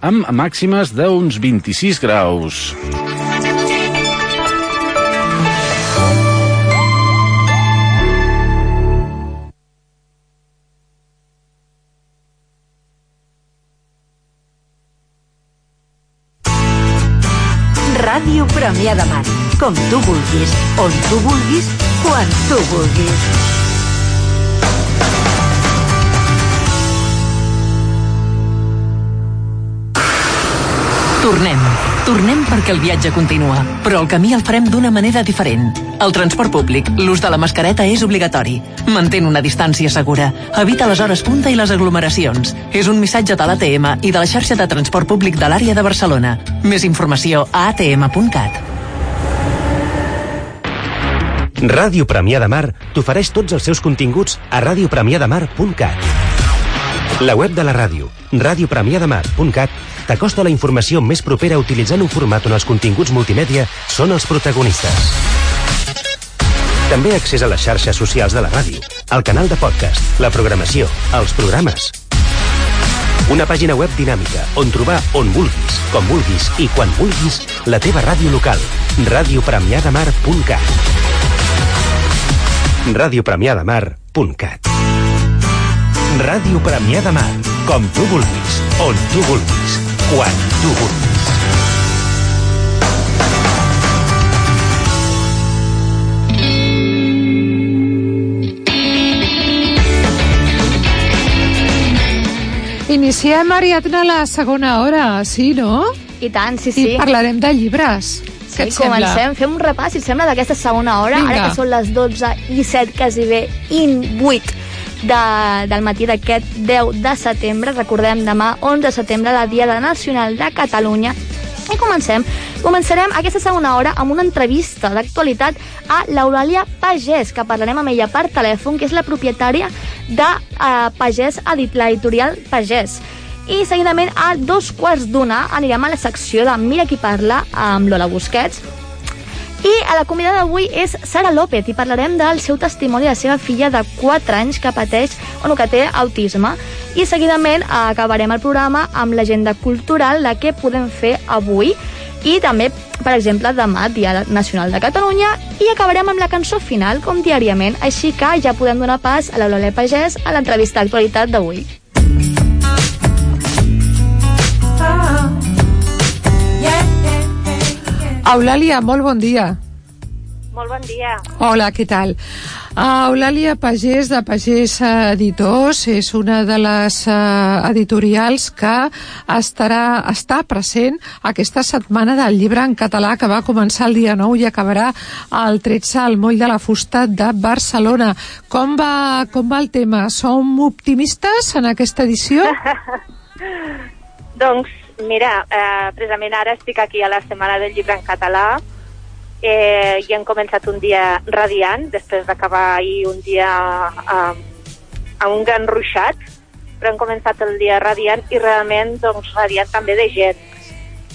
amb màximes d'uns 26 graus. Ràdio Premià de Mar. Com tu vulguis, on tu vulguis, quan tu vulguis. Tornem. Tornem perquè el viatge continua, però el camí el farem d'una manera diferent. El transport públic, l'ús de la mascareta és obligatori. Mantén una distància segura. Evita les hores punta i les aglomeracions. És un missatge de l'ATM i de la xarxa de transport públic de l'àrea de Barcelona. Més informació a atm.cat. Ràdio Premià de Mar t'ofereix tots els seus continguts a radiopremiademar.cat. La web de la ràdio, radiopremiademar.cat, t'acosta la informació més propera utilitzant un format on els continguts multimèdia són els protagonistes. També accés a les xarxes socials de la ràdio, al canal de podcast, la programació, els programes. Una pàgina web dinàmica on trobar on vulguis, com vulguis i quan vulguis la teva ràdio local. radiopremiademar.cat radiopremiademar.cat Ràdio Premià de Mar. Com tu vulguis, on tu vulguis, quan tu vulguis. Iniciem, Ariadna, la segona hora, sí, no? I tant, sí, sí. I parlarem de llibres. Què et Sí, comencem, sembla? fem un repàs, si et sembla, d'aquesta segona hora, Vinga. ara que són les 12 i 7, quasi bé, i 8 de, del matí d'aquest 10 de setembre. Recordem, demà, 11 de setembre, la Diada Nacional de Catalunya. I comencem. Començarem aquesta segona hora amb una entrevista d'actualitat a l'Eulàlia Pagès, que parlarem amb ella per telèfon, que és la propietària de uh, Pagès, edit- l'editorial Pagès. I seguidament a dos quarts d'una anirem a la secció de Mira qui parla amb Lola Busquets, i a la convidada d'avui és Sara López i parlarem del seu testimoni de la seva filla de 4 anys que pateix o no, que té autisme. I seguidament acabarem el programa amb l'agenda cultural de què podem fer avui i també, per exemple, demà, Dia Nacional de Catalunya, i acabarem amb la cançó final, com diàriament. Així que ja podem donar pas a la Pagès a l'entrevista d'actualitat d'avui. Eulàlia, molt bon dia. Molt bon dia. Hola, què tal? Uh, Eulàlia Pagès, de Pagès Editors, és una de les uh, editorials que estarà, està present aquesta setmana del llibre en català que va començar el dia 9 i acabarà el 13 al Moll de la Fusta de Barcelona. Com va, com va el tema? Som optimistes en aquesta edició? Doncs, mira, eh, precisament ara estic aquí a la Setmana del Llibre en Català eh, i hem començat un dia radiant, després d'acabar ahir un dia eh, amb un gran ruixat, però hem començat el dia radiant i realment doncs, radiant també de gent.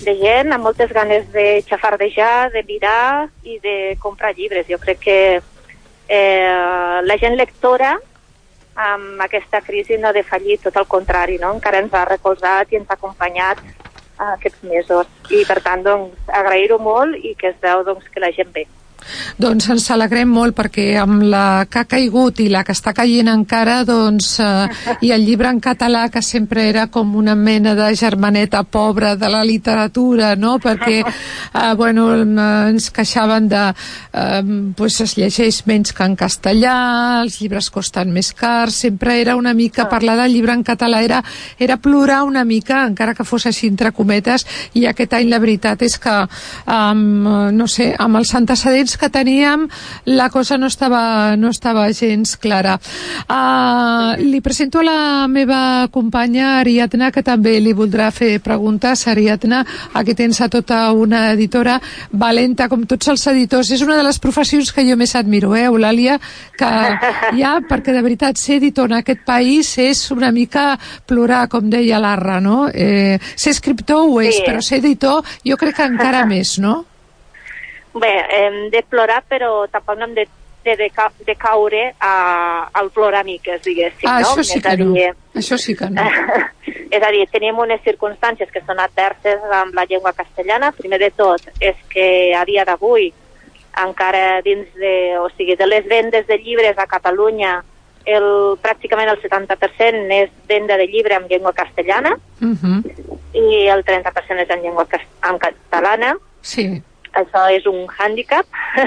De gent amb moltes ganes de xafardejar, de mirar i de comprar llibres. Jo crec que eh, la gent lectora amb aquesta crisi no ha defallit, tot el contrari, no? encara ens ha recolzat i ens ha acompanyat eh, aquests mesos. I per tant, doncs, agrair-ho molt i que es veu doncs, que la gent ve. Doncs ens alegrem molt perquè amb la que ha caigut i la que està caient encara, doncs, eh, i el llibre en català, que sempre era com una mena de germaneta pobra de la literatura, no? Perquè, eh, bueno, eh, ens queixaven de... Eh, pues es llegeix menys que en castellà, els llibres costen més cars, sempre era una mica, parlar del llibre en català era, era plorar una mica, encara que fos així entre cometes, i aquest any la veritat és que, amb, no sé, amb els antecedents que teníem la cosa no estava, no estava gens clara. Uh, li presento a la meva companya Ariadna, que també li voldrà fer preguntes. Ariadna, aquí tens a tota una editora valenta, com tots els editors. És una de les professions que jo més admiro, eh, Eulàlia, que ja, perquè de veritat ser editor en aquest país és una mica plorar, com deia l'Arra, no? Eh, ser escriptor ho és, Sí. però ser editor jo crec que encara més, no? Bé, hem de plorar, però tampoc no hem de de, de, de caure a, al ploramiques, diguéssim, Ah, no? això sí que no. dir, Això sí que no. és a dir, tenim unes circumstàncies que són adverses amb la llengua castellana. Primer de tot és que a dia d'avui, encara dins de, o sigui, de les vendes de llibres a Catalunya, el, pràcticament el 70% és venda de llibre en llengua castellana Uh -huh. i el 30% és en llengua cas- en catalana. Sí. Això és un hàndicap.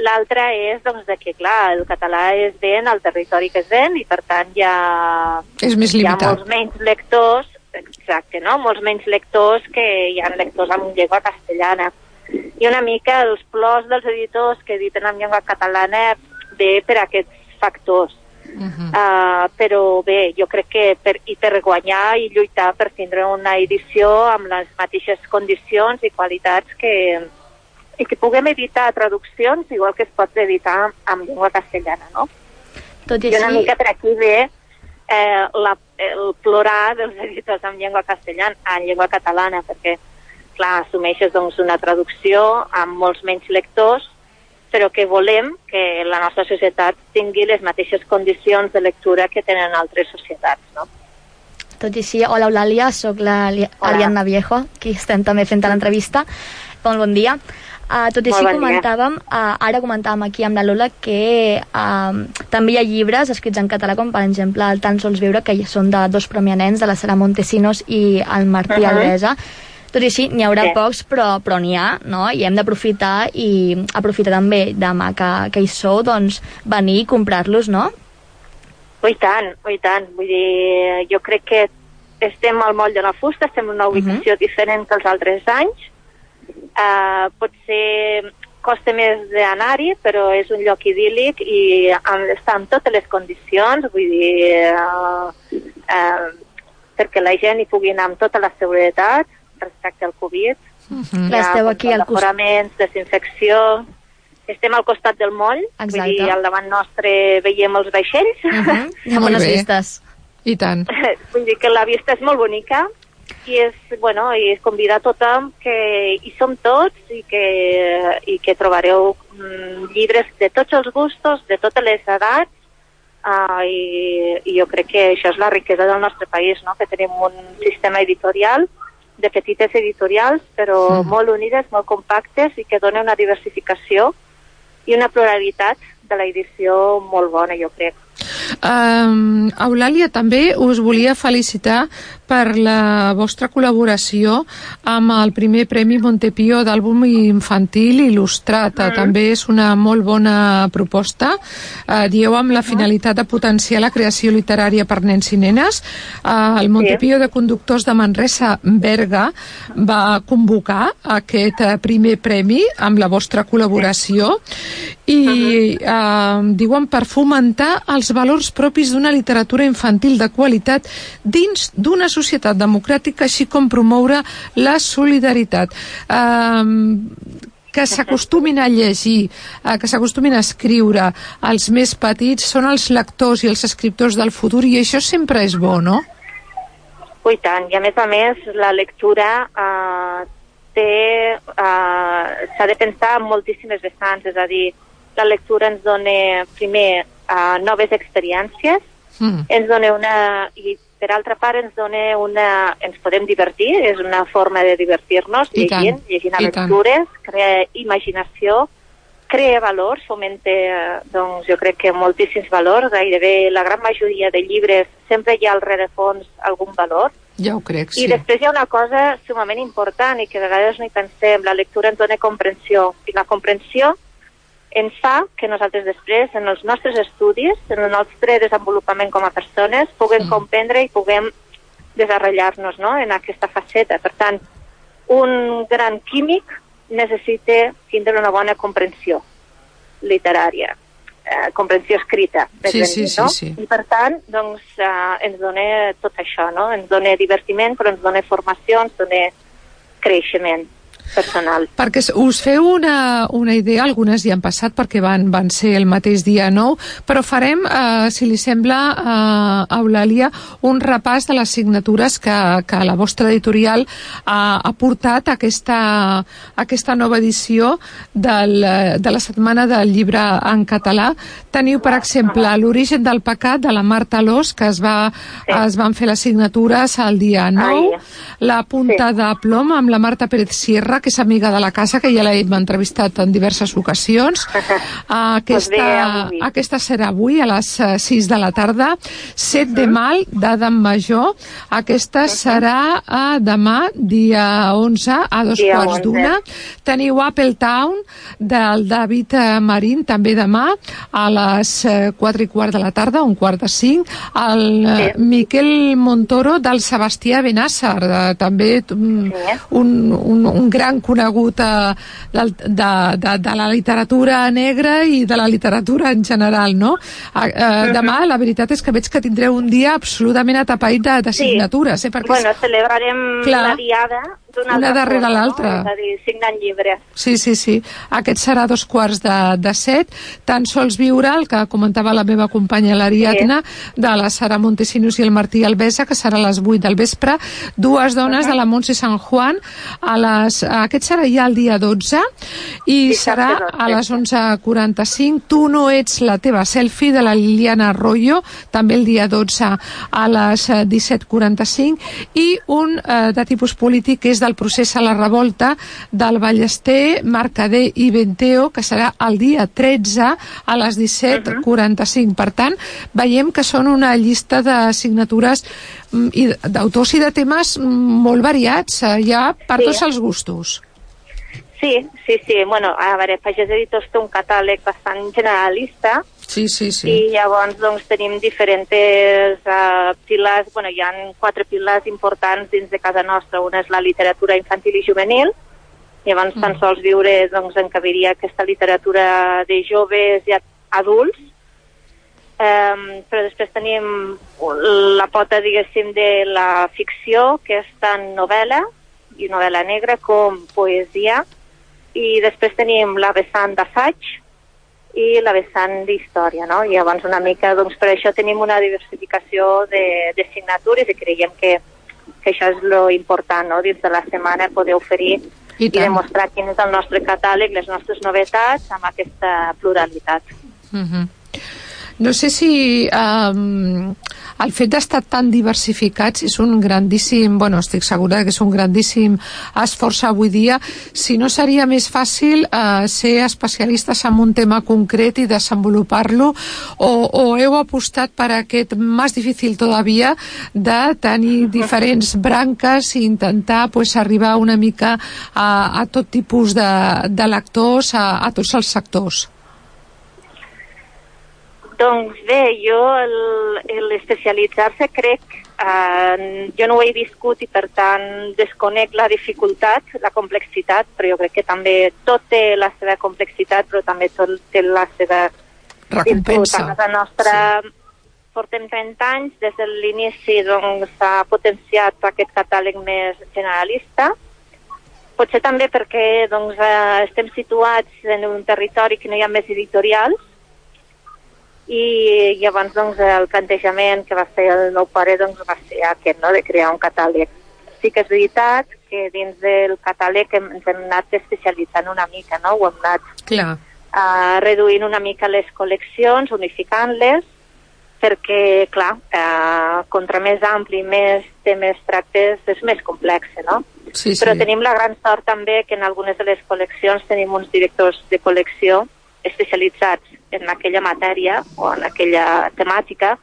L'altre és doncs, de que, clar, el català es ven al territori que es ven i, per tant, hi ha, És més hi ha molts menys lectors, exacte, no? Molts menys lectors que hi ha lectors en llengua castellana. I una mica els plors dels editors que editen en llengua catalana ve per aquests factors. Uh -huh. Uh, però bé, jo crec que per, i per guanyar i lluitar per tindre una edició amb les mateixes condicions i qualitats que, i que puguem editar traduccions igual que es pot editar en llengua castellana, no? Tot i I una així, mica per aquí ve eh, la, el plorar dels editors en llengua castellana, en llengua catalana, perquè, clar, assumeixes doncs, una traducció amb molts menys lectors, però que volem que la nostra societat tingui les mateixes condicions de lectura que tenen altres societats, no? tot i així, hola Eulàlia, sóc la Li- Hola. Ariadna Viejo, qui estem també fent l'entrevista. Molt bon dia. Uh, tot i així bon comentàvem, uh, ara comentàvem aquí amb la Lola que uh, també hi ha llibres escrits en català, com per exemple el Tan sols viure, que són de dos promianents, de la Sara Montesinos i el Martí Mhm. Alvesa. Tot i així, n'hi haurà Sí. pocs, però, però n'hi ha, no? I hem d'aprofitar i aprofitar també demà que, que hi sou, doncs, venir i comprar-los, no? Oh, I tant, oh, i tant. Vull dir, jo crec que estem al moll de la fusta, estem en una ubicació diferent que els altres anys. Uh, potser costa més d'anar-hi, però és un lloc idíl·lic i amb, està en totes les condicions, vull dir, uh, uh, perquè la gent hi pugui anar amb tota la seguretat respecte al Covid. Clar, esteu aquí al costat. aforaments, desinfecció... Estem al costat del moll, Exacte. vull dir, al davant nostre veiem els vaixells. Uh -huh. Hi ha bones vistes. I tant. Vull dir que la vista és molt bonica i és, bueno, i és convidar a tothom que hi som tots i que, i que trobareu mm, llibres de tots els gustos, de totes les edats, uh, i, i jo crec que això és la riquesa del nostre país, no? que tenim un sistema editorial de petites editorials, però Mm. molt unides, molt compactes i que dona una diversificació i una pluralitat de l'edició molt bona, jo crec. Um, Eulàlia, també us volia felicitar per la vostra col·laboració amb el primer Premi Montepío d'àlbum infantil il·lustrat. Mm. També és una molt bona proposta. Uh, dieu amb la finalitat de potenciar la creació literària per nens i nenes. Uh, el Montepío de Conductors de Manresa, Berga, va convocar aquest uh, primer premi amb la vostra col·laboració i uh, diuen per fomentar els valors propis d'una literatura infantil de qualitat dins d'una societat democràtica, així com promoure la solidaritat. Um, que s'acostumin a llegir, eh, que s'acostumin a escriure. Els més petits són els lectors i els escriptors del futur i això sempre és bo, no? Ui, tant. I a més a més, la lectura eh, té... Eh, s'ha de pensar en moltíssimes vessants, és a dir, la lectura ens dona, primer, eh, noves experiències, Mm. ens dona una... i per altra part ens dona una... ens podem divertir, és una forma de divertir-nos I tant, llegint, llegint i aventures, crea imaginació, crea valors, fomenta, eh, doncs, jo crec que moltíssims valors, gairebé la gran majoria de llibres sempre hi ha al rerefons algun valor, Ja ho crec, i sí. després hi ha una cosa sumament important i que a vegades no hi pensem, la lectura ens dona comprensió, i la comprensió ens fa que nosaltres després, en els nostres estudis, en el nostre desenvolupament com a persones, puguem Mm. comprendre i puguem desarrollar-nos no? en aquesta faceta. Per tant, un gran químic necessita tindre una bona comprensió literària, eh, comprensió escrita. Sí, ben sí, dit, sí, no? sí. I per tant, doncs, eh, ens dona tot això, no? Ens dona divertiment, però ens dona formació, ens dona creixement. Personal. Perquè us feu una, una idea, algunes ja han passat perquè van, van ser el mateix dia 9, però farem, eh, si li sembla, eh, a Eulàlia, un repàs de les signatures que, que la vostra editorial ha, ha portat a aquesta, a aquesta nova edició del, eh, de la Setmana del Llibre en català. Teniu, per exemple, l'origen del pecat de la Marta Lós, que es, va, Sí. es van fer les signatures el dia 9, Ahir. la punta Sí. de plom amb la Marta Pérez Sierra, que és amiga de la casa, que ja l'hem entrevistat en diverses ocasions. Pues Aquesta, avui. aquesta serà avui a les eh, 6 de la tarda. Set de mal d'Adam Major. Aquesta serà eh, demà, dia 11, a dos Dia quarts 11. d'una. Teniu Apple Town del David eh, Marín, també demà, a les eh, 4 i quart de la tarda, un quart de 5. El eh, Sí. Miquel Montoro del Sebastià Benàsser, de, també mm, un, un, un gran conegut eh, del, de, de, de la literatura negra i de la literatura en general, no? Eh, eh, demà, la veritat és que veig que tindreu un dia absolutament atapeït de, de Sí. signatures, eh? Perquè Bueno, celebrarem Clar. la diada d'una Una darrere l'altra. No? És a dir, signant llibres. Sí, sí, sí. Aquest serà dos quarts de, de set. Tan sols viure el que comentava la meva companya l'Ariadna, de la Sara Montesinos i el Martí Alvesa, que serà a les 8 del vespre. Dues dones de la Montse San Juan. A les, aquest serà ja el dia 12 i Dissabte serà 12. a les 11.45. Tu no ets la teva selfie de la Liliana Arroyo, també el dia 12 a les eh, 17.45 i un eh, de tipus polític que és del procés a la revolta del Ballester, Mercader i Venteo, que serà el dia 13 a les 17.45. Per tant, veiem que són una llista de signatures mm, i d'autors i de temes molt variats, eh, ja per Sí. tots els gustos. Sí, sí, sí. Bueno, a veure, Pagès Editors té un catàleg bastant generalista Sí, sí, sí. i llavors doncs, tenim diferents uh, pilars, bueno, hi ha quatre pilars importants dins de casa nostra. Una és la literatura infantil i juvenil, llavors tan sols viure doncs, encabiria aquesta literatura de joves i adults, um, però després tenim la pota, diguéssim, de la ficció, que és tant novel·la i novel·la negra com poesia, i després tenim la vessant d'assaig, i la vessant d'història, no? I llavors una mica, doncs per això tenim una diversificació de, de signatures i creiem que, que això és lo important, no? Dins de la setmana poder oferir I i, demostrar quin és el nostre catàleg, les nostres novetats amb aquesta pluralitat. Mhm. No sé si um, el fet d'estar tan diversificats és un grandíssim, bueno, estic segura que és un grandíssim esforç avui dia, si no seria més fàcil uh, ser especialistes en un tema concret i desenvolupar-lo o, o heu apostat per aquest més difícil todavía de tenir diferents branques i intentar pues, arribar una mica a, a tot tipus de, de lectors, a, a tots els sectors? Doncs bé, jo l'especialitzar-se crec, eh, jo no ho he viscut i per tant desconec la dificultat, la complexitat, però jo crec que també tot té la seva complexitat, però també tot té la seva Recompensa. A casa nostra sí. portem 30 anys, des de l'inici doncs, s'ha potenciat aquest catàleg més generalista, potser també perquè doncs, eh, estem situats en un territori que no hi ha més editorials i llavors doncs, el plantejament que va fer el meu pare doncs, va ser aquest, no? de crear un catàleg. Sí que és veritat que dins del catàleg hem, ens hem anat especialitzant una mica, no? ho hem anat Clar. uh, reduint una mica les col·leccions, unificant-les, perquè, clar, uh, contra més ampli, més temes tractes, és més complex, no? Sí, sí. Però tenim la gran sort també que en algunes de les col·leccions tenim uns directors de col·lecció especialitzats en aquella matèria o en aquella temàtica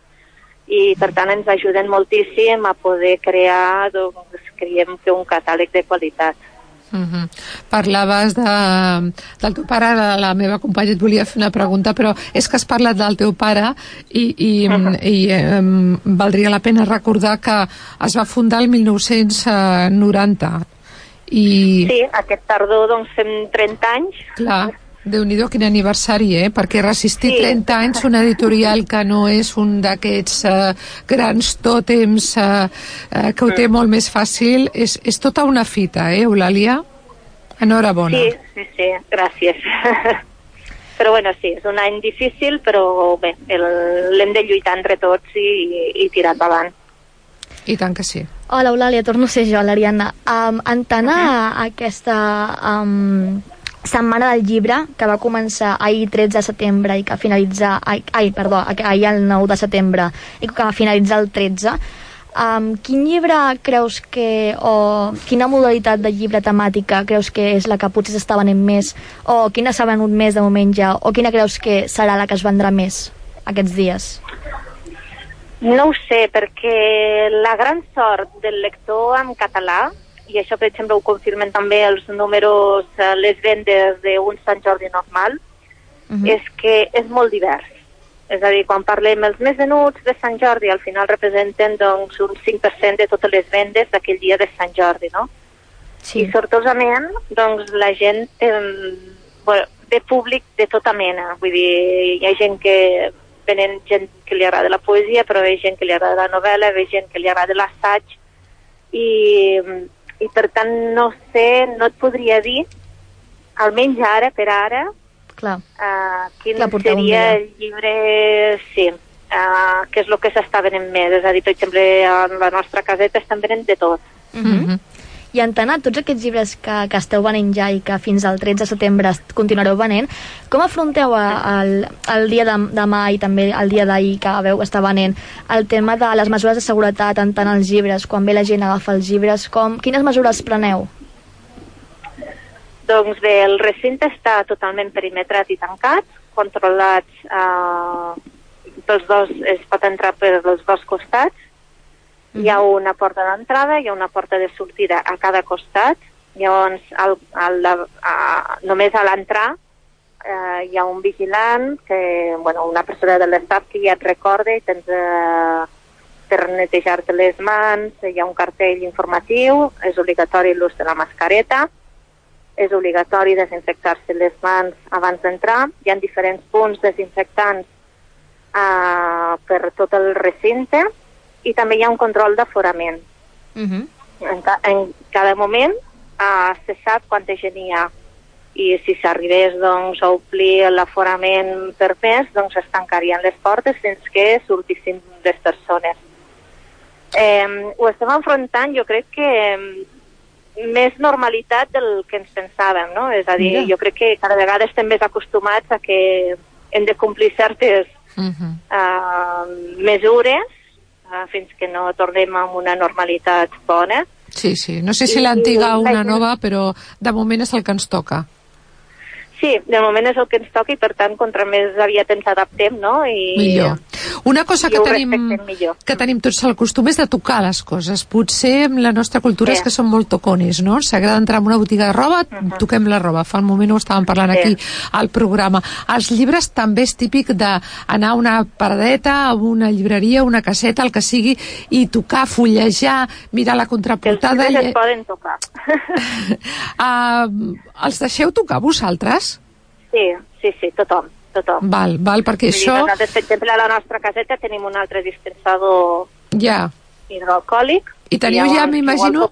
i per tant ens ajuden moltíssim a poder crear, doncs, creiem que un catàleg de qualitat. Uh -huh. Parlaves de, del teu pare, la, la meva companya et volia fer una pregunta, però és que has parlat del teu pare i, i, uh -huh. i eh, valdria la pena recordar que es va fundar el 1990 i, Sí, aquest tardor doncs fem 30 anys clar, déu nhi quin aniversari, eh? Perquè resistir Sí. 30 anys una editorial que no és un d'aquests eh, grans tòtems eh, eh, que ho té molt més fàcil, és, és tota una fita, eh, Eulàlia? Enhorabona. Sí, sí, sí, gràcies. però bueno, sí, és un any difícil, però bé, el- l'hem de lluitar entre tots i, i tirar endavant. I tant que sí. Hola, Eulàlia, torno a ser jo, l'Ariadna. Um, en tant a aquesta um, setmana del llibre, que va començar ahir 13 de setembre i que finalitzar... Ai, ai perdó, ahir el 9 de setembre i que va finalitzar el 13, um, quin llibre creus que... o quina modalitat de llibre temàtica creus que és la que potser s'està venent més o quina s'ha venut més de moment ja o quina creus que serà la que es vendrà més aquests dies? No ho sé, perquè la gran sort del lector en català, i això per exemple ho confirmen també els números, eh, les vendes d'un Sant Jordi normal, Mhm. és que és molt divers. És a dir, quan parlem els més venuts de Sant Jordi, al final representen doncs, un 5% de totes les vendes d'aquell dia de Sant Jordi, no? Sí. I sortosament, doncs, la gent eh, bueno, ve públic de tota mena. Vull dir, hi ha gent que venen gent que li agrada la poesia, però hi ha gent que li agrada la novel·la, hi ha gent que li agrada l'assaig, i, i per tant no sé, no et podria dir, almenys ara, per ara, Clar. uh, quin un seria el llibre, sí, uh, que és el que s'està venent més. És a dir, per exemple, en la nostra caseta estan venent de tot. Mm -hmm. I en tant a tots aquests llibres que, que esteu venent ja i que fins al 13 de setembre continuareu venent, com afronteu a, el, el dia de, demà i també el dia d'ahir que veu estar venent el tema de les mesures de seguretat en tant els llibres, quan ve la gent a agafar els llibres, com, quines mesures preneu? Doncs bé, el recinte està totalment perimetrat i tancat, controlats eh, pels dos, es pot entrar per els dos costats. Hi ha una porta d'entrada, hi ha una porta de sortida a cada costat. Llavors, al, al, a, només a l'entrar eh, hi ha un vigilant, que, bueno, una persona de l'estat que ja et recorda i tens eh, per netejar-te les mans, hi ha un cartell informatiu, és obligatori l'ús de la mascareta, és obligatori desinfectar-se les mans abans d'entrar. Hi ha diferents punts desinfectants uh, per tot el recinte i també hi ha un control d'aforament. Uh -huh. En, ca en cada moment uh, se sap quanta gent hi ha i si s'arribés doncs, a omplir l'aforament per més, doncs es tancarien les portes fins que sortissin les persones. Eh, ho estem enfrontant, jo crec que eh, més normalitat del que ens pensàvem, no? És a dir, Mira. jo crec que cada vegada estem més acostumats a que hem de complir certes Uh -huh. uh, mesures fins que no tornem a una normalitat bona. Sí, sí. No sé si l'antiga o una nova, però de moment és el que ens toca. Sí, de moment és el que ens toca i per tant contra més aviat ens adaptem, no? I, Millor. Una cosa que tenim, que tenim tots el costum és de tocar les coses. Potser en la nostra cultura Sí. és que som molt tocones, no? S'agrada entrar en una botiga de roba, toquem la roba. Fa un moment ho estàvem parlant Sí. aquí al programa. Els llibres també és típic d'anar a una paradeta, a una llibreria, una caseta, el que sigui, i tocar, fullejar, mirar la que els contraportada... llibres es poden tocar. uh, els deixeu tocar vosaltres? sí, sí, sí, tothom, tothom. Val, val, perquè Vull dir, això... Nosaltres, per exemple, a la nostra caseta tenim un altre dispensador Ja, hidroalcohòlic. I teniu ja, si m'imagino,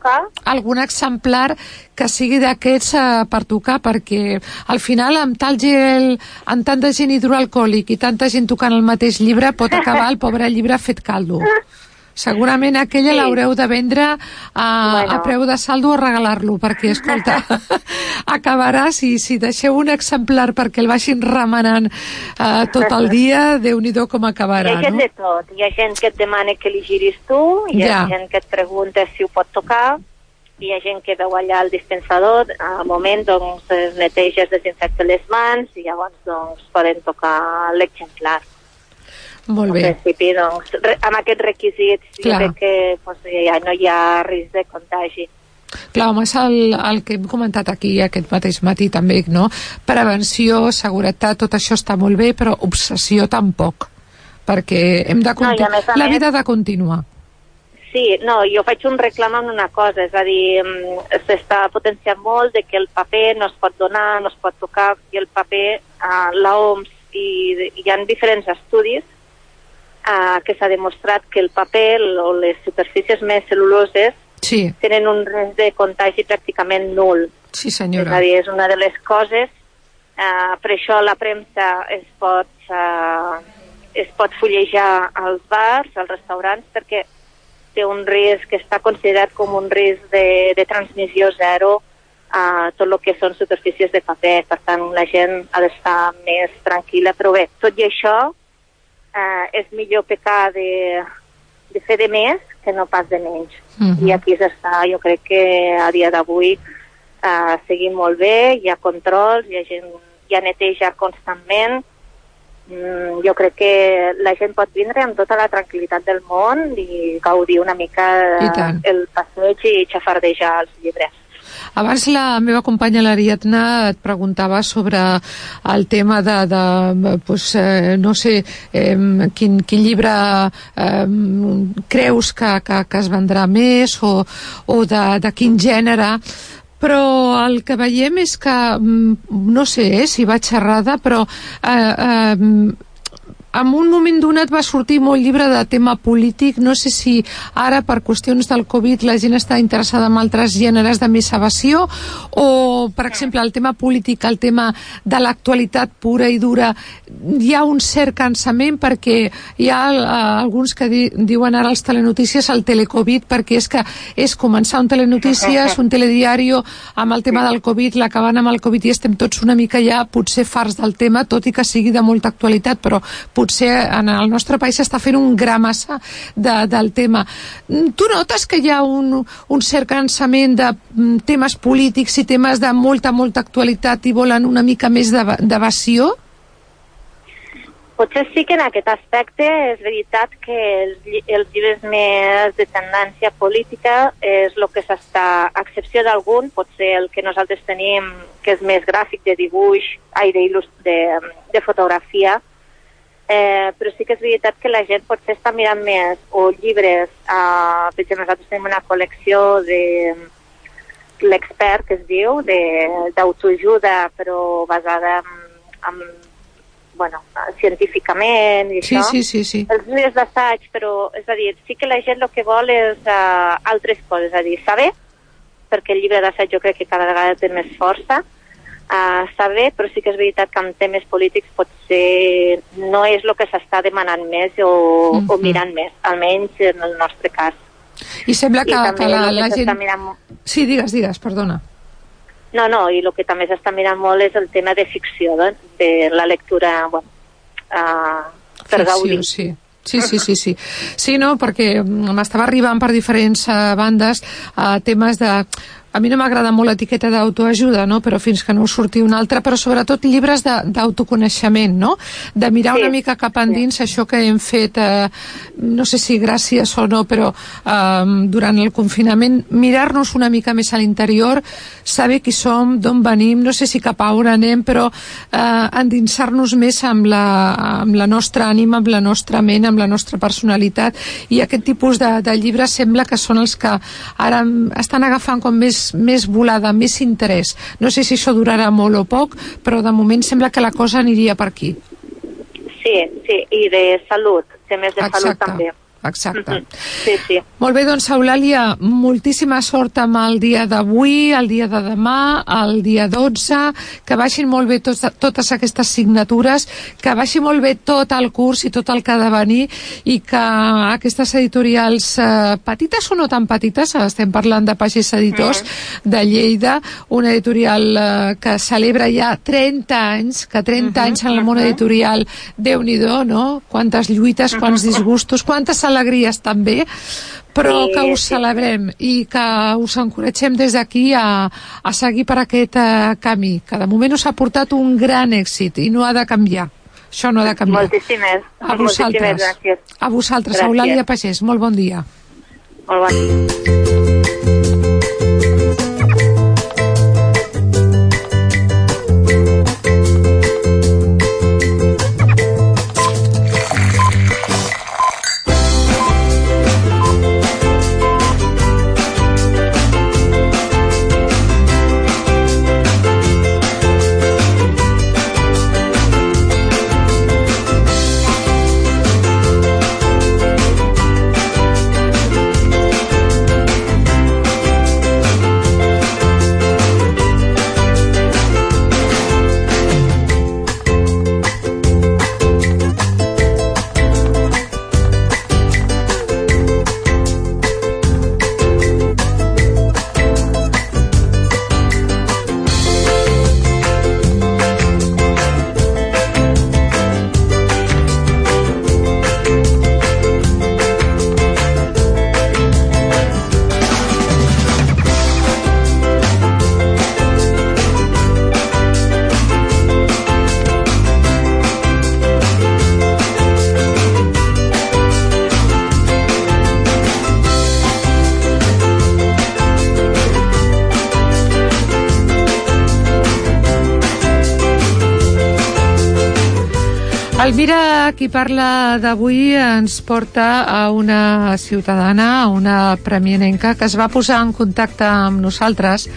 algun exemplar que sigui d'aquests eh, per tocar, perquè al final amb tal gel, amb tanta gent hidroalcohòlic i tanta gent tocant el mateix llibre, pot acabar el pobre llibre fet caldo. Segurament aquella Sí. l'haureu de vendre a, Bueno. a preu de saldo o regalar-lo, perquè, escolta, acabarà, si, si deixeu un exemplar perquè el vagin remenant eh, tot el dia, déu nhi com Hi acabarà, ha gent no? de tot. Hi ha gent que et demana que li giris tu, hi ha Ja. gent que et pregunta si ho pot tocar, hi ha gent que veu allà el dispensador, al moment doncs es neteja, es desinfecta les mans i llavors doncs poden tocar l'exemplar. Molt En bé. principi, doncs, re, amb aquests requisits Clar. jo crec que doncs, ja no hi ha risc de contagi. Clar, home, és el, el que hem comentat aquí aquest mateix matí també, no? Prevenció, seguretat, tot això està molt bé, però obsessió tampoc, perquè hem de No, i més la vida ha de continuar. Sí, no, jo faig un reclam en una cosa, és a dir, mm, s'està potenciant molt de que el paper no es pot donar, no es pot tocar, i el paper, uh, l'OMS, i hi ha diferents estudis uh, que s'ha demostrat que el paper o les superfícies més cel·luloses Sí, tenen un risc de contagi pràcticament nul. sí És senyora. a dir, és una de les coses, eh, per això la premsa es pot, eh, es pot fullejar als bars, als restaurants, perquè té un risc que està considerat com un risc de, de transmissió zero a tot el que són superfícies de paper. Per tant, la gent ha d'estar més tranquil·la. Però bé, tot i això, eh, és millor pecar de, de fer de més que no pas de menys. Mhm. I aquí s'està, jo crec que a dia d'avui eh, seguim molt bé, hi ha controls, hi ha gent, hi ha neteja constantment, mm, jo crec que la gent pot vindre amb tota la tranquil·litat del món i gaudir una mica el passeig i xafardejar els llibres. Abans la meva companya l'Ariadna et preguntava sobre el tema de, de pues, eh, no sé, eh, quin, quin llibre eh, creus que, que, que es vendrà més o, o de, de quin gènere. Però el que veiem és que mm, no sé eh, si vaig errada però eh, eh, en un moment donat va sortir molt llibre de tema polític, no sé si ara per qüestions del Covid la gent està interessada en altres gèneres de més evasió o, per exemple, el tema polític, el tema de l'actualitat pura i dura, hi ha un cert cansament perquè hi ha eh, alguns que di diuen ara als telenotícies el telecovid perquè és que és començar un telenotícies, un telediari amb el tema del Covid, l'acabant amb el Covid i estem tots una mica ja potser farts del tema, tot i que sigui de molta actualitat, però potser en el nostre país s'està fent un gra massa de, del tema. Mm, Tu notes que hi ha un, un cert cansament de mm, temes polítics i temes de molta, molta actualitat i volen una mica més d'eva- d'evasió? Potser sí que en aquest aspecte és veritat que els, els llibres més de tendència política és el que s'està, a excepció d'algun, potser el que nosaltres tenim, que és més gràfic de dibuix, ai, d'il·lus- de, de fotografia, eh, però sí que és veritat que la gent potser està mirant més o llibres, eh, per exemple, nosaltres tenim una col·lecció de l'expert, que es diu, d'autoajuda, però basada en, en bueno, científicament i Sí, això. sí, sí, sí. Els llibres d'assaig, però, és a dir, sí que la gent el que vol és uh, altres coses, és a dir, saber, perquè el llibre d'assaig jo crec que cada vegada té més força, uh, saber, però sí que és veritat que amb temes polítics potser no és el que s'està demanant més o, o Mhm. mirant més, almenys en el nostre cas. I sembla que, I que també la, que la s'està gent... mirant Sí, digues, digues, perdona. No, no, i el que també s'està mirant molt és el tema de ficció, de, de la lectura, bueno, uh, per Ficció, gaudir. sí. Sí, sí, sí, sí. Sí, no, perquè mm, m'estava arribant per diferents uh, bandes uh, temes de... A mi no m'agrada molt l'etiqueta d'autoajuda, no? però fins que no surti una altra, però sobretot llibres de- d'autoconeixement, no? De mirar Sí, una mica cap endins això que hem fet, eh, no sé si gràcies o no, però eh, durant el confinament, mirar-nos una mica més a l'interior, saber qui som, d'on venim, no sé si cap a on anem, però eh, endinsar-nos més amb la, amb la nostra ànima, amb la nostra ment, amb la nostra personalitat, i aquest tipus de, de llibres sembla que són els que ara estan agafant com més, més volada, més interès. No sé si això durarà molt o poc, però de moment sembla que la cosa aniria per aquí. Sí, sí, i de salut, temes de salut Exacte. també. Exacte. Mhm. Sí, sí. Molt bé, doncs, Eulàlia, moltíssima sort amb el dia d'avui, el dia de demà, el dia 12, que baixin molt bé tots, totes aquestes signatures, que baixi molt bé tot el curs i tot el que ha de venir i que aquestes editorials eh, petites o no tan petites, estem parlant de Pagès Editors de Lleida, una editorial eh, que celebra ja 30 anys, que 30 anys en el món editorial, déu nhi no? Quantes lluites, quants disgustos, quantes alegries també, però Sí, que us sí. celebrem i que us encoratgem des d'aquí a, a seguir per aquest eh, camí, que de moment us ha portat un gran èxit i no ha de canviar. Això no ha de canviar. Moltíssimes, A moltíssimes vosaltres. gràcies. A vosaltres, Gràcies. Eulàlia Pagès. Molt bon dia. Molt bon dia. Qui parla d'avui, ens porta a una ciutadana, a una premianenca, que es va posar en contacte amb nosaltres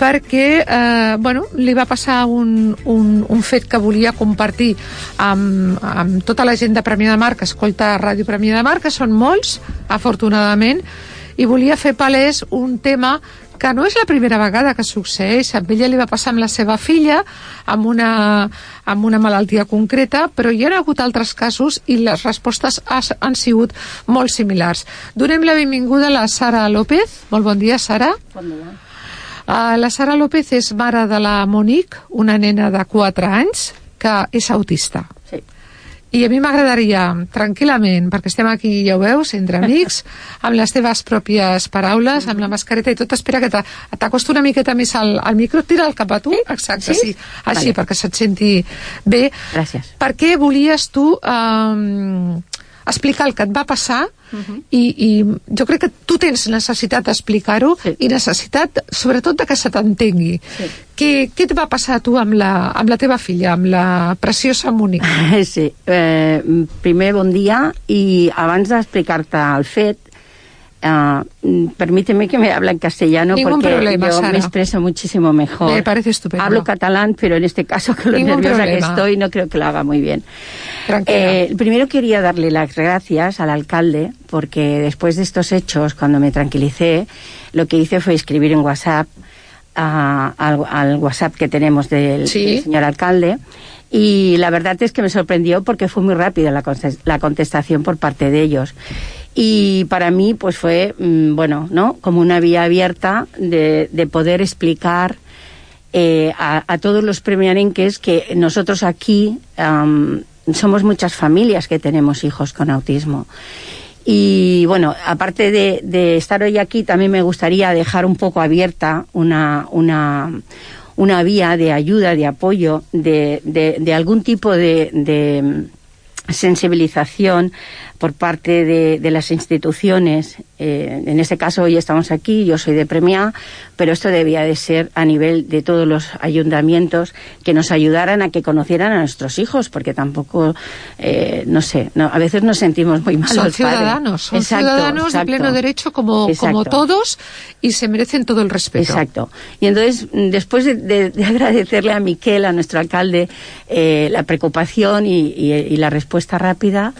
perquè eh, bueno, li va passar un, un, un fet que volia compartir amb, amb tota la gent de Premià de Mar que escolta Ràdio Premià de Mar, que són molts, afortunadament, i volia fer palès un tema que no és la primera vegada que succeeix. A ella li va passar amb la seva filla, amb una, amb una malaltia concreta, però hi ha hagut altres casos i les respostes has, han sigut molt similars. Donem la benvinguda a la Sara López. Molt bon dia, Sara. Bon dia. Uh, la Sara López és mare de la Monique, una nena de 4 anys que és autista. Sí. I a mi m'agradaria, tranquil·lament, perquè estem aquí, ja ho veus, entre amics, amb les teves pròpies paraules, amb la mascareta i tot, espera que t'acosto una miqueta més al, al micro, tira'l cap a tu, exacte, sí, Sí? així, Vale. perquè se't senti bé. Gràcies. Per què volies tu um, explicar el que et va passar Mhm. i, i jo crec que tu tens necessitat d'explicar-ho Sí. i necessitat, sobretot, de que se t'entengui. Sí. Què, què et va passar a tu amb la, amb la teva filla, amb la preciosa Mònica? Sí, eh, primer bon dia i abans d'explicar-te el fet eh, permíteme que me hable en castellano Ningún porque problema, yo Sara. me expreso muchísimo mejor. Me parece estupendo. Hablo catalán, pero en este caso con lo Ningún nerviosa problema. que estoy no creo que lo haga muy bien. Eh, primero quería darle las gracias al alcalde porque después de estos hechos, cuando me tranquilicé, lo que hice fue escribir en WhatsApp a- al, al WhatsApp que tenemos del, Sí. del señor alcalde y la verdad es que me sorprendió porque fue muy rápida la, la contestación por parte de ellos. Y para mí, pues fue, mm, bueno, ¿no? Como una vía abierta de, de poder explicar eh, a, todos los premiarenques que nosotros aquí am, somos muchas familias que tenemos hijos con autismo. Y bueno, aparte de, estar hoy aquí, también me gustaría dejar un poco abierta una, una, una vía de ayuda, de apoyo, de, algún tipo de, de sensibilización por parte de, de las instituciones. Eh, en este caso hoy estamos aquí, yo soy de Premia, pero esto debía de ser a nivel de todos los ayuntamientos que nos ayudaran a que conocieran a nuestros hijos, porque tampoco, eh, no sé, no, a veces nos sentimos muy mal. Son ciudadanos, son Exacto, ciudadanos exacto. de pleno derecho como, como todos y se merecen todo el respeto. Exacto. Y entonces, después de, de- de agradecerle a Miquel, a nuestro alcalde, eh, la preocupación y, y- y la respuesta rápida,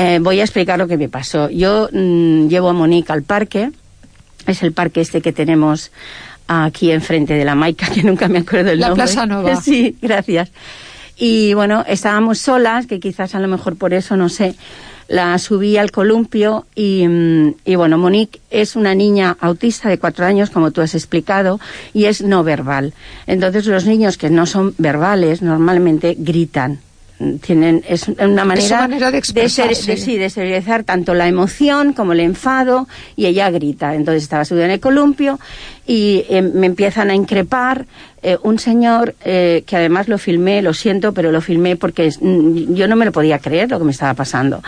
eh, voy a explicar lo que me pasó. Yo mm, llevo a Monique al parque, es el parque este que tenemos aquí enfrente de la Maica, que nunca me acuerdo el La nombre. Plaza Nova. Sí, gracias. Y bueno, estábamos solas, que quizás a lo mejor por eso, no sé, la subí al columpio y, mm, y bueno, Monique es una niña autista de cuatro años, como tú has explicado, y es no verbal. Entonces los niños que no son verbales normalmente gritan. Tienen, es una manera, manera de ser- de- sí, de exteriorizar tanto la emoción como el enfado y ella grita. Entonces estaba subida en el columpio y eh, me empiezan a increpar eh, un señor eh, que además lo filmé, lo siento, pero lo filmé porque mm, yo no me lo podía creer lo que me estaba pasando.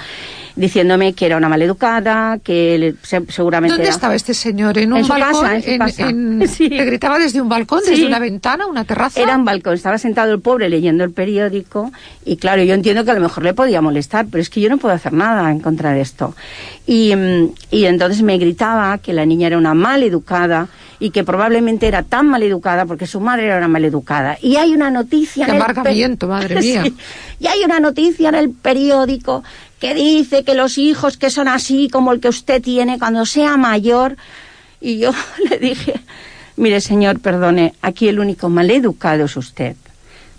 Diciéndome que era una maleducada, que seguramente ¿Dónde era- estaba este señor? ¿En un En balcón? casa, en su casa. Sí. ¿Te gritaba desde un balcón, Sí. desde una ventana, una terraza? Era un balcón, estaba sentado el pobre leyendo el periódico y claro, yo entiendo que a lo mejor le podía molestar, pero es que yo no puedo hacer nada en contra de esto. Y, mm, y entonces me gritaba que la niña era una mal educada y que probablemente era tan mal educada porque su madre era una mal educada. Y hay una noticia... Qué en el madre mía. Sí. Y hay una noticia en el periódico que dice que los hijos que son así como el que usted tiene cuando sea mayor... Y yo le dije, mire señor, perdone, aquí el único maleducado es usted.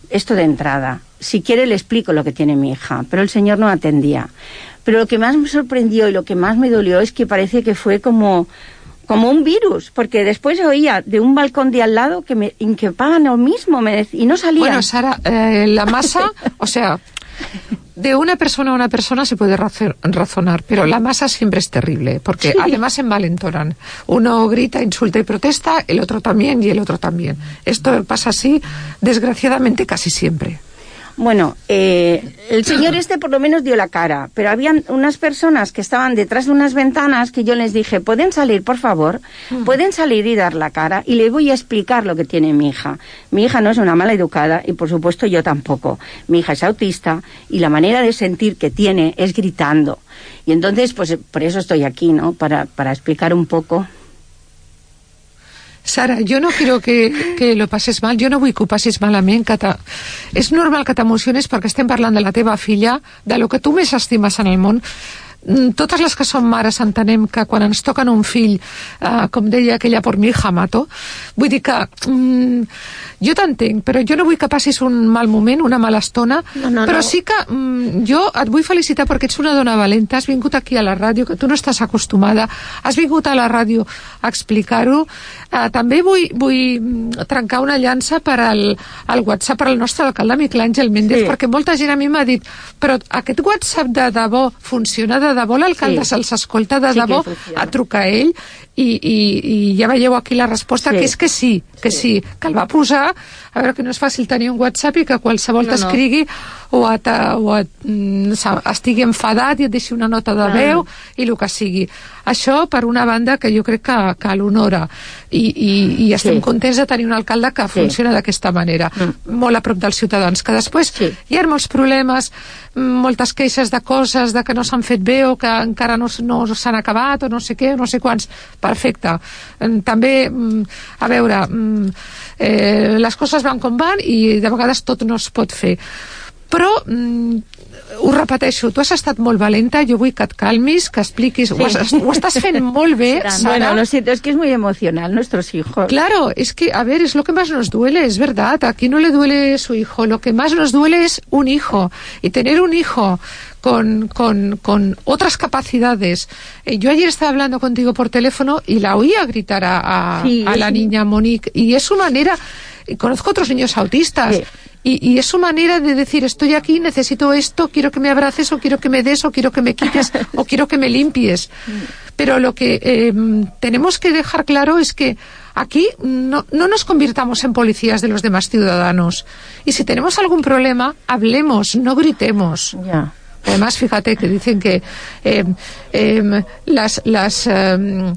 Esto de entrada. Si quiere le explico lo que tiene mi hija, pero el señor no atendía. Pero lo que más me sorprendió y lo que más me dolió es que parece que fue como como un virus, porque después oía de un balcón de al lado que me increpaban lo mismo me y no salía. Bueno, Sara, eh, la masa, o sea, de una persona a una persona se puede razo- razonar, pero la masa siempre es terrible, porque Sí. además se envalentonan. Uno grita, insulta y protesta, el otro también y el otro también. Esto pasa así, desgraciadamente, casi siempre. Bueno, eh, el señor este por lo menos dio la cara, pero habían unas personas que estaban detrás de unas ventanas que yo les dije, ¿pueden salir, por favor? ¿Pueden salir y dar la cara? Y les voy a explicar lo que tiene mi hija. Mi hija no es una mala educada y por supuesto yo tampoco. Mi hija es autista y la manera de sentir que tiene es gritando. Y entonces, pues por eso estoy aquí, ¿no? Para, para explicar un poco Sara, jo no quiero que, que lo passes mal, jo no vull que ho passis malament, que te... és normal que t'emociones perquè estem parlant de la teva filla, de lo que tu més estimes en el món, totes les que som mares entenem que quan ens toquen un fill, eh, com deia aquella por mi hija mato, vull dir que mm, jo t'entenc, però jo no vull que passis un mal moment, una mala estona, No, no, però no. sí que mm, jo et vull felicitar perquè ets una dona valenta, has vingut aquí a la ràdio, que tu no estàs acostumada, has vingut a la ràdio a explicar-ho. Eh, també vull, vull mm, trencar una llança per al, al WhatsApp per al nostre alcalde Miquel Àngel Méndez, Sí. perquè molta gent a mi m'ha dit però aquest WhatsApp de debò funciona de debò, l'alcalde Sí. se'ls escolta de Sí debò, a trucar a ell i, i, i ja veieu aquí la resposta Sí. que és que sí, que sí. que el va posar a veure que no és fàcil tenir un WhatsApp i que qualsevol No, no. O, et, o et, mm, estigui enfadat i et deixi una nota de veu i el que sigui. Això, per una banda, que jo crec que, que l'honora i, i, i estem Sí. contents de tenir un alcalde que Sí. funciona d'aquesta manera, Mm. molt a prop dels ciutadans, que després Sí. hi ha molts problemes, mm, moltes queixes de coses, de que no s'han fet bé o que encara no, no s'han acabat o no sé què, no sé quants. Perfecte. Mm, També, a veure, eh, les coses van com van i de vegades tot no es pot fer. Però, mm, ho repeteixo, tu has estat molt valenta, jo vull que et calmis, que expliquis, ho, has, ho estàs fent molt bé, Sara. Bueno, lo siento, es que es muy emocional nuestros hijos. Claro, es que, a ver, es lo que más nos duele, es verdad. Aquí no le duele su hijo, lo que más nos duele es un hijo. Y tener un hijo con, con, con otras capacidades. Eh, yo ayer estaba hablando contigo por teléfono y la oía gritar a, a, Sí, a la sí. niña Monique. Y es su manera, y conozco otros niños autistas. Sí. Y, y es su manera de decir, estoy aquí, necesito esto, quiero que me abraces, o quiero que me des, o quiero que me quites, o quiero que me limpies. Pero lo que eh, tenemos que dejar claro es que aquí no, no nos convirtamos en policías de los demás ciudadanos. Y si tenemos algún problema, hablemos, no gritemos. Además, fíjate que dicen que eh, em, las, las em,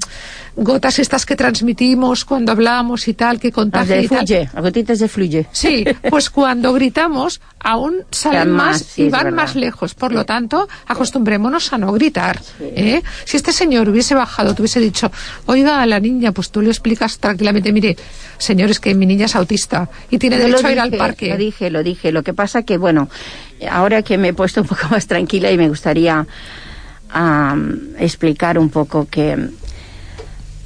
gotas estas que transmitimos cuando hablamos y tal, que contagian de fluye, las gotitas de fluye. Sí, pues cuando gritamos aún salen más, y van más lejos. Por lo tanto, acostumbrémonos a no gritar. ¿eh? Si este señor hubiese bajado, te hubiese dicho, oiga a la niña, pues tú le explicas tranquilamente, mire, señor, es que mi niña es autista y tiene Yo derecho a ir al parque. Lo dije, lo dije. Lo que pasa que, bueno, ahora que me he puesto un poco más tranquila y me gustaría explicar un poco que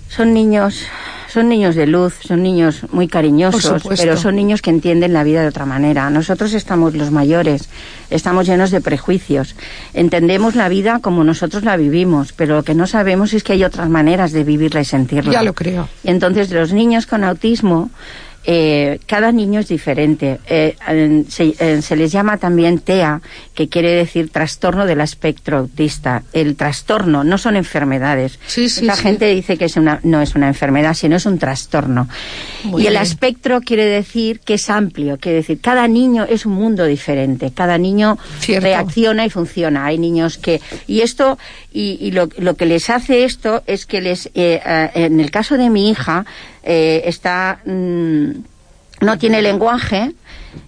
son niños, son niños de luz, son niños muy cariñosos, pero son niños que entienden la vida de otra manera. Nosotros estamos los mayores, estamos llenos de prejuicios. Entendemos la vida como nosotros la vivimos, pero lo que no sabemos es que hay otras maneras de vivirla y sentirla. Ya lo creo. Y entonces los niños con autismo, eh, cada niño es diferente. Eh, se, se les llama también TEA, que quiere decir trastorno del espectro autista. El trastorno no son enfermedades. Sí, sí, La sí. gente dice que es una, no es una enfermedad, sino es un trastorno. Muy y el bien. espectro quiere decir que es amplio, quiere decir cada niño es un mundo diferente, cada niño Cierto. reacciona y funciona. Hay niños que y esto y, y lo, lo que les hace esto es que les eh, eh, en el caso de mi hija eh, está mm, no tiene lenguaje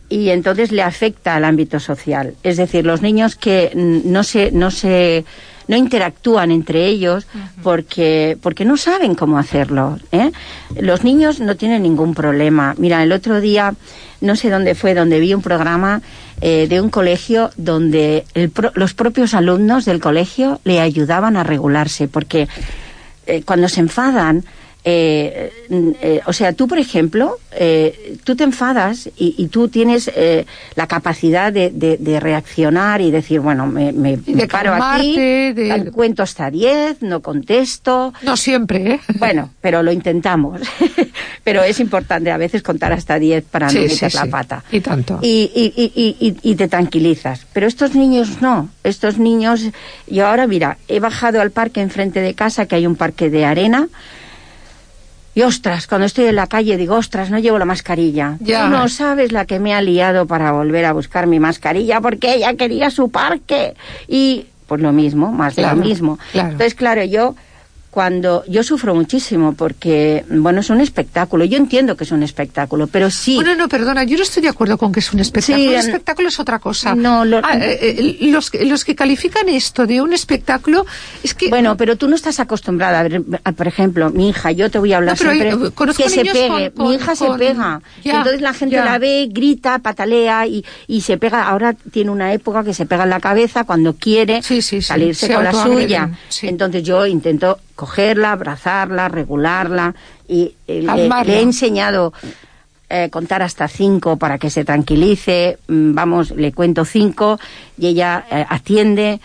y entonces le afecta al ámbito social. Es decir, los niños que mm, no se no se no interactúan entre ellos porque porque no saben cómo hacerlo. ¿eh? Los niños no tienen ningún problema. Mira, el otro día no sé dónde fue, donde vi un programa eh, de un colegio donde el pro- los propios alumnos del colegio le ayudaban a regularse porque eh, cuando se enfadan, eh, eh, o sea, tú, por ejemplo, eh, tú te enfadas y, y tú tienes eh, la capacidad de, de- de reaccionar y decir, bueno, me, me- de me paro aquí, de- al- cuento hasta 10, no contesto. No siempre, ¿eh? Bueno, pero lo intentamos. pero es importante a veces contar hasta 10 para no Sí, sí, meter la sí. pata. Y tanto. Y, y, y, y- y- y te tranquilizas. Pero estos niños no. Estos niños, yo ahora, mira, he bajado al parque enfrente de casa, que hay un parque de arena, Y ostras, cuando estoy en la calle digo, ostras, no llevo la mascarilla. Ya. Tú no sabes la que me ha liado para volver a buscar mi mascarilla porque ella quería su parque. Y pues lo mismo, más de lo mismo. claro. Entonces, claro, yo cuando yo sufro muchísimo porque bueno, es un espectáculo. Yo entiendo que es un espectáculo, pero sí Bueno, no, perdona, yo no estoy de acuerdo con que es un espectáculo. Sí, un en- espectáculo es otra cosa. No, lo- Ah, eh, eh, los, que- los que califican esto de un espectáculo es que... Bueno, pero tú no estás acostumbrada a ver, a- por ejemplo, mi hija, yo te voy a hablar No, pero siempre hay- conozco que se pegue. con- mi con- hija se pega. Ya, Entonces la gente ya. la ve, grita, patalea y, y se pega. Ahora tiene una época que se pega en la cabeza cuando quiere Sí, sí, sí, salirse se con la suya. Entonces yo intento cogerla, abrazarla, regularla y eh, le, he enseñado eh, contar hasta cinco para que se tranquilice. Mm, Vamos, le cuento cinco y ella eh, atiende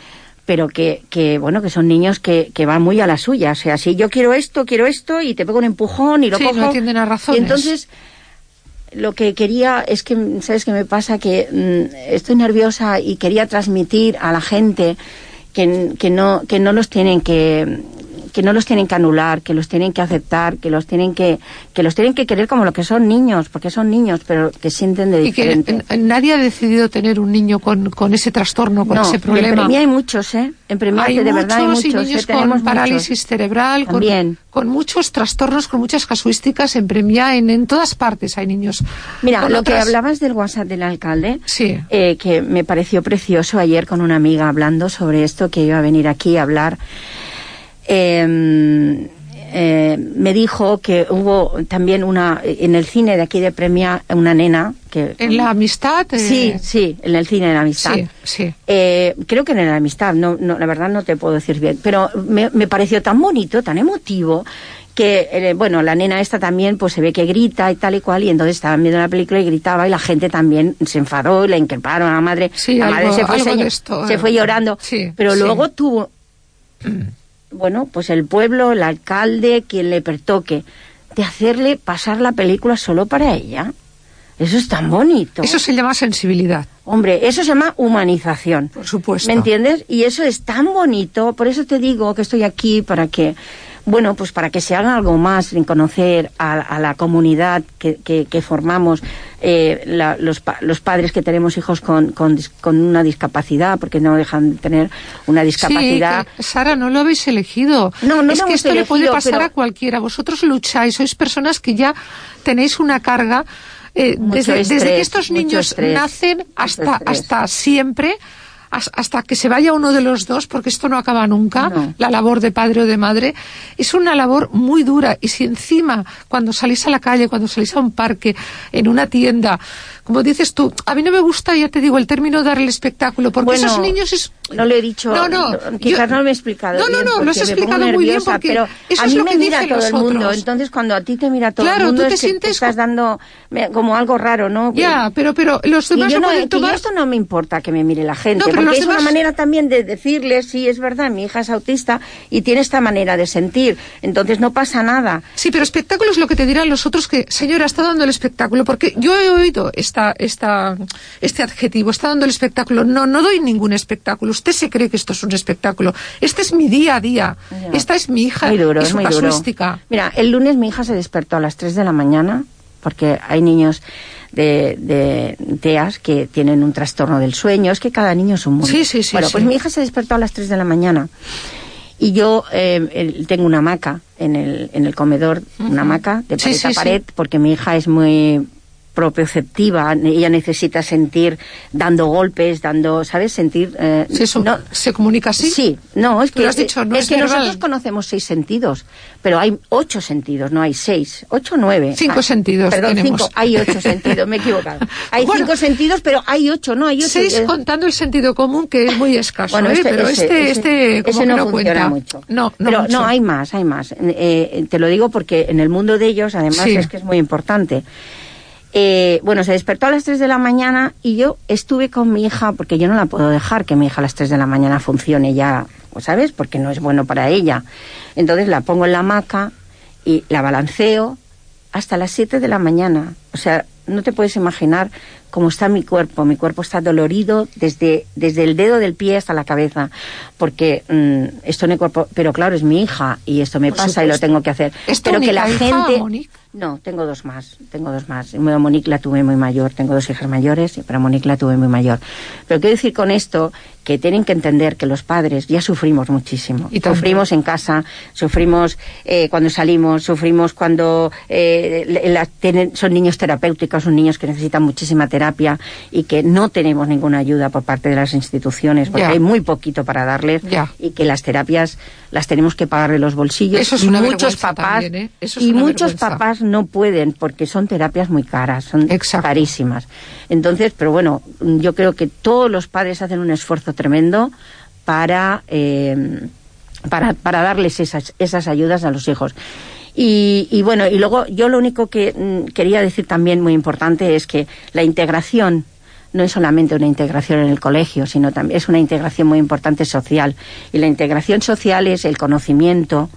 pero que, que bueno que son niños que, que van muy a la suya o sea si yo quiero esto quiero esto y te pego un empujón y lo Sí, cojo no atienden a razones. y entonces lo que quería es que sabes qué me pasa que mm, estoy nerviosa y quería transmitir a la gente que, que no que no los tienen que que no los tienen que anular, que los tienen que aceptar, que los tienen que que los tienen que querer como lo que son niños, porque son niños, pero que sienten de y que diferente. nadie ha decidido tener un niño con, con ese trastorno, con no, ese En problema. Premia hay muchos, ¿eh? En Premia hay de verdad hay muchos y niños ¿eh? Con parálisis muchos. cerebral, con, También. con muchos trastornos, con muchas casuísticas en Premia, en, en todas partes hay niños. Mira, con lo que hablabas del WhatsApp del alcalde, Sí. eh, que me pareció precioso ayer con una amiga hablando sobre esto, que iba a venir aquí a hablar. Eh, eh, me dijo que hubo también una en el cine de aquí de Premia una nena que En la amistad. eh, sí sí en el cine de la amistad Sí, sí. eh, creo que en la amistad, no, no, la verdad no te puedo decir bien, pero me, me pareció tan bonito, tan emotivo, que, bueno, la nena esta también, pues se ve que grita y tal y cual, y entonces estaban viendo la película y gritaba, y la gente también se enfadó y la increparon a la madre. Sí, la algo- madre se fue, esto, se fue llorando, pero luego tuvo, bueno, pues el pueblo, el alcalde, quien le pertoque, de hacerle pasar la película solo para ella. Eso es tan bonito. Eso se llama sensibilidad, Hombre, eso se llama humanización. por supuesto. ¿Me entiendes? Y eso es tan bonito, por eso te digo que estoy aquí para que, bueno, pues para que se haga algo más en conocer a, a la comunidad que, que- que formamos, eh, la- los, los padres que tenemos hijos con, con, una discapacidad, porque no dejan de tener una discapacidad. Sí, que, Sara, no lo habéis elegido. No, no es que esto le puede pasar pero- a cualquiera. Vosotros lucháis, sois personas que ya tenéis una carga. eh, desde, que estos niños estrés, nacen hasta, hasta siempre, hasta que se vaya uno de los dos, porque esto no acaba nunca, No. la labor de padre o de madre, es una labor muy dura. Y si encima, cuando salís a la calle, cuando salís a un parque, en una tienda, como dices tú, a mí no me gusta, ya te digo, el término dar el espectáculo, porque Bueno, esos niños es... No lo he dicho, No, no, quizás yo- no me he explicado. No, no, no, lo has explicado muy bien porque pero eso a es mí lo me que mira todo los el mundo, otros. entonces cuando a ti te mira todo Claro, el mundo tú te es que sientes estás dando como algo raro, ¿no? Ya, pero, pero los Y demás yo lo no, pueden tomar... esto no me importa que me mire la gente, No, pero porque es una manera también de decirle, sí, es verdad, mi hija es autista y tiene esta manera de sentir, entonces no pasa nada. Sí, pero espectáculo es lo que te dirán los otros que, señora, está dando el espectáculo, porque yo he oído esta, esta, este adjetivo, está dando el espectáculo. No, no doy ningún espectáculo. Usted se cree que esto es un espectáculo. Este es mi día a día. Ya. Esta es mi hija Muy duro, y es su muy duro. casuística. Mira, el lunes mi hija se despertó a las 3 de la mañana porque hay niños de, de TEAS que tienen un trastorno del sueño. Es que cada niño es un mundo. Sí, sí, sí, Bueno, pues mi hija se despertó a las 3 de la mañana y yo eh, tengo una hamaca en el, en el comedor, una hamaca de pared a pared, porque mi hija es muy propioceptiva, ella necesita sentir dando golpes, dando, ¿sabes? Sentir... eh, Sí, eso- no, ¿Se comunica así? Sí, no, es que, has dicho, no es es que nosotros conocemos seis sentidos, pero hay ocho sentidos, no hay seis, ocho o nueve. Cinco Ah, sentidos Perdón, tenemos. cinco, hay ocho sentidos, me he equivocado. Hay Bueno. cinco sentidos, pero hay ocho, no hay ocho. Seis Eh, contando el sentido común, que es muy escaso, bueno, ¿eh? este, pero ese- este, este, como ese que no, no, funciona cuenta. mucho. No, no, pero mucho. no, hay más, hay más. Eh, te lo digo porque en el mundo de ellos, además, Sí. es que es muy importante. Eh, bueno, se despertó a las 3 de la mañana y yo estuve con mi hija, porque yo no la puedo dejar que mi hija a las 3 de la mañana funcione ya, pues, ¿sabes? Porque no es bueno para ella. Entonces la pongo en la hamaca y la balanceo hasta las 7 de la mañana. O sea, no te puedes imaginar cómo está mi cuerpo. Mi cuerpo está dolorido desde, desde el dedo del pie hasta la cabeza, porque mm, esto en el cuerpo, pero claro, es mi hija y esto me Por pasa y lo tengo que hacer. ¿Es tu pero que la hija, gente... Monique? No, tengo dos más, tengo dos más. Bueno, Monique la tuve muy mayor, tengo dos hijas mayores, pero Monique la tuve muy mayor. Pero quiero decir con esto que tienen que entender que los padres ya sufrimos muchísimo. Y sufrimos en casa, sufrimos eh, cuando salimos, sufrimos cuando eh, la- tienen- son niños terapéuticos, son niños que necesitan muchísima terapia y que no tenemos ninguna ayuda por parte de las instituciones, porque Ya. hay muy poquito para darles Ya. y que las terapias las tenemos que pagar de los bolsillos. Eso es y una muchos papás también, ¿eh? Eso es y una muchos vergüenza. papás no pueden porque son terapias muy caras, son Exacto. carísimas. Entonces, pero bueno, yo creo que todos los padres hacen un esfuerzo tremendo para, eh, para, para darles esas, esas ayudas a los hijos. Y, y bueno, y luego yo lo único que mm, quería decir también muy importante es que la integración no es solamente una integración en el colegio, sino también es una integración muy importante social. Y la integración social es el conocimiento,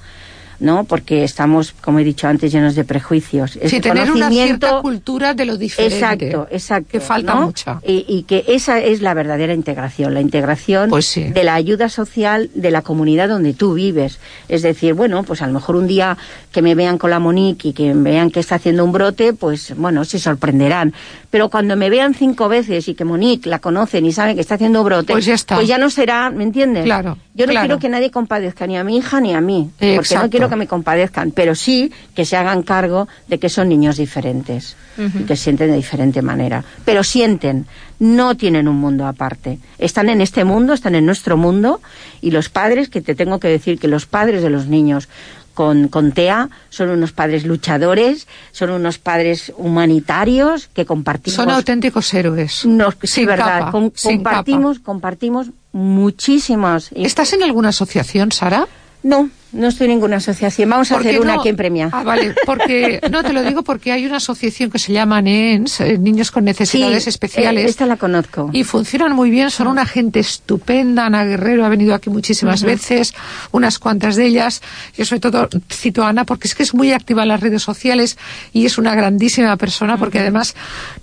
¿no? Porque estamos, como he dicho antes, llenos de prejuicios. Sí, tener una cierta cultura de lo diferente. Exacto, exacto. Que falta ¿no? mucha. Y, y que esa es la verdadera integración, la integración Pues sí. de la ayuda social de la comunidad donde tú vives. Es decir, bueno, pues a lo mejor un día que me vean con la Monique y que vean que está haciendo un brote, pues bueno, se sorprenderán. Pero cuando me vean cinco veces y que Monique la conocen y saben que está haciendo brote, Pues ya está. pues ya no será, ¿me entiendes? Claro, Yo no claro. quiero que nadie compadezca ni a mi hija ni a mí, porque Exacto. no quiero que me compadezcan, pero sí que se hagan cargo de que son niños diferentes, y que sienten de diferente manera. Pero sienten, no tienen un mundo aparte. Están en este mundo, están en nuestro mundo, y los padres, que te tengo que decir que los padres de los niños con, con TEA son unos padres luchadores, son unos padres humanitarios que compartimos. Son auténticos héroes. Nos- sí, Sin verdad, capa, con- sin compartimos, compartimos muchísimos. ¿Estás en alguna asociación, Sara? No, no estoy en ninguna asociación. Vamos a ¿Por qué hacer una no? aquí en Premia. Ah, vale, porque no te lo digo porque hay una asociación que se llama NENS, eh, Niños con Necesidades Sí, Especiales. eh, esta la conozco. Y funcionan muy bien, son una gente estupenda. Ana Guerrero ha venido aquí muchísimas veces, unas cuantas de ellas. Yo sobre todo cito a Ana porque es que es muy activa en las redes sociales y es una grandísima persona porque además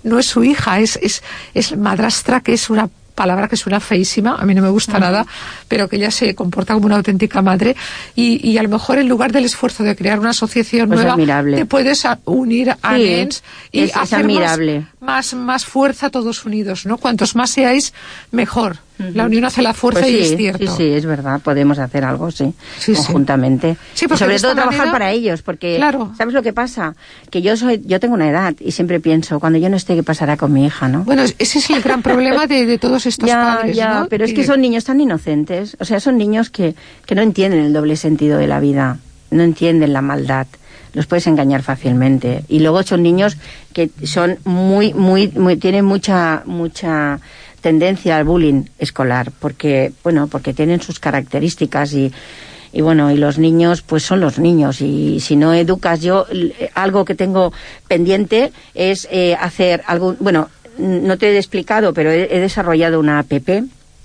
no es su hija, es, es, es madrastra, que es una palabra que suena feísima, a mí no me gusta nada, pero que ella se comporta como una auténtica madre y, y a lo mejor en lugar del esfuerzo de crear una asociación Pues nueva, admirable. te puedes unir a Sí, NENS y es- es hacer admirable. más, más, más fuerza todos unidos, ¿no? Cuantos más seáis, mejor. La unión hace la fuerza Pues y es cierto. sí, sí, es verdad, podemos hacer algo, sí, Sí, conjuntamente. Sí, y sobre todo trabajar manera- para ellos, porque Claro. ¿sabes lo que pasa? Que yo soy, yo tengo una edad y siempre pienso, cuando yo no esté, ¿qué pasará con mi hija, no? Bueno, ese es el gran problema de, de todos estos ya, padres, ya, ¿no? pero es que son niños tan inocentes, o sea, son niños que, que no entienden el doble sentido de la vida, no entienden la maldad, los puedes engañar fácilmente. Y luego son niños que son muy, muy, muy tienen mucha, mucha tendencia al bullying escolar, porque, bueno, porque tienen sus características y, y bueno, y los niños pues son los niños y si no educas yo, l- algo que tengo pendiente es eh, hacer algo, bueno, no te he explicado, pero he, he desarrollado una app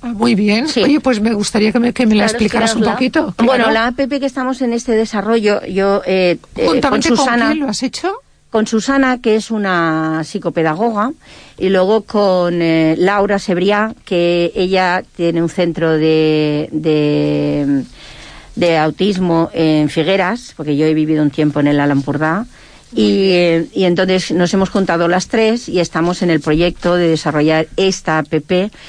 Ah, Muy bien. Sí. Oye, pues me gustaría que me, que me la explicaras un poquito. Bueno, Claro. la app que estamos en este desarrollo, yo eh, eh, con Susana, quién lo has hecho? Con Susana, que es una psicopedagoga, y luego con eh, Laura Sebriá, que ella tiene un centro de, de, de autismo en Figueras, porque yo he vivido un tiempo en el Alampurdá, y, eh, y entonces nos hemos juntado las tres y estamos en el proyecto de desarrollar esta app,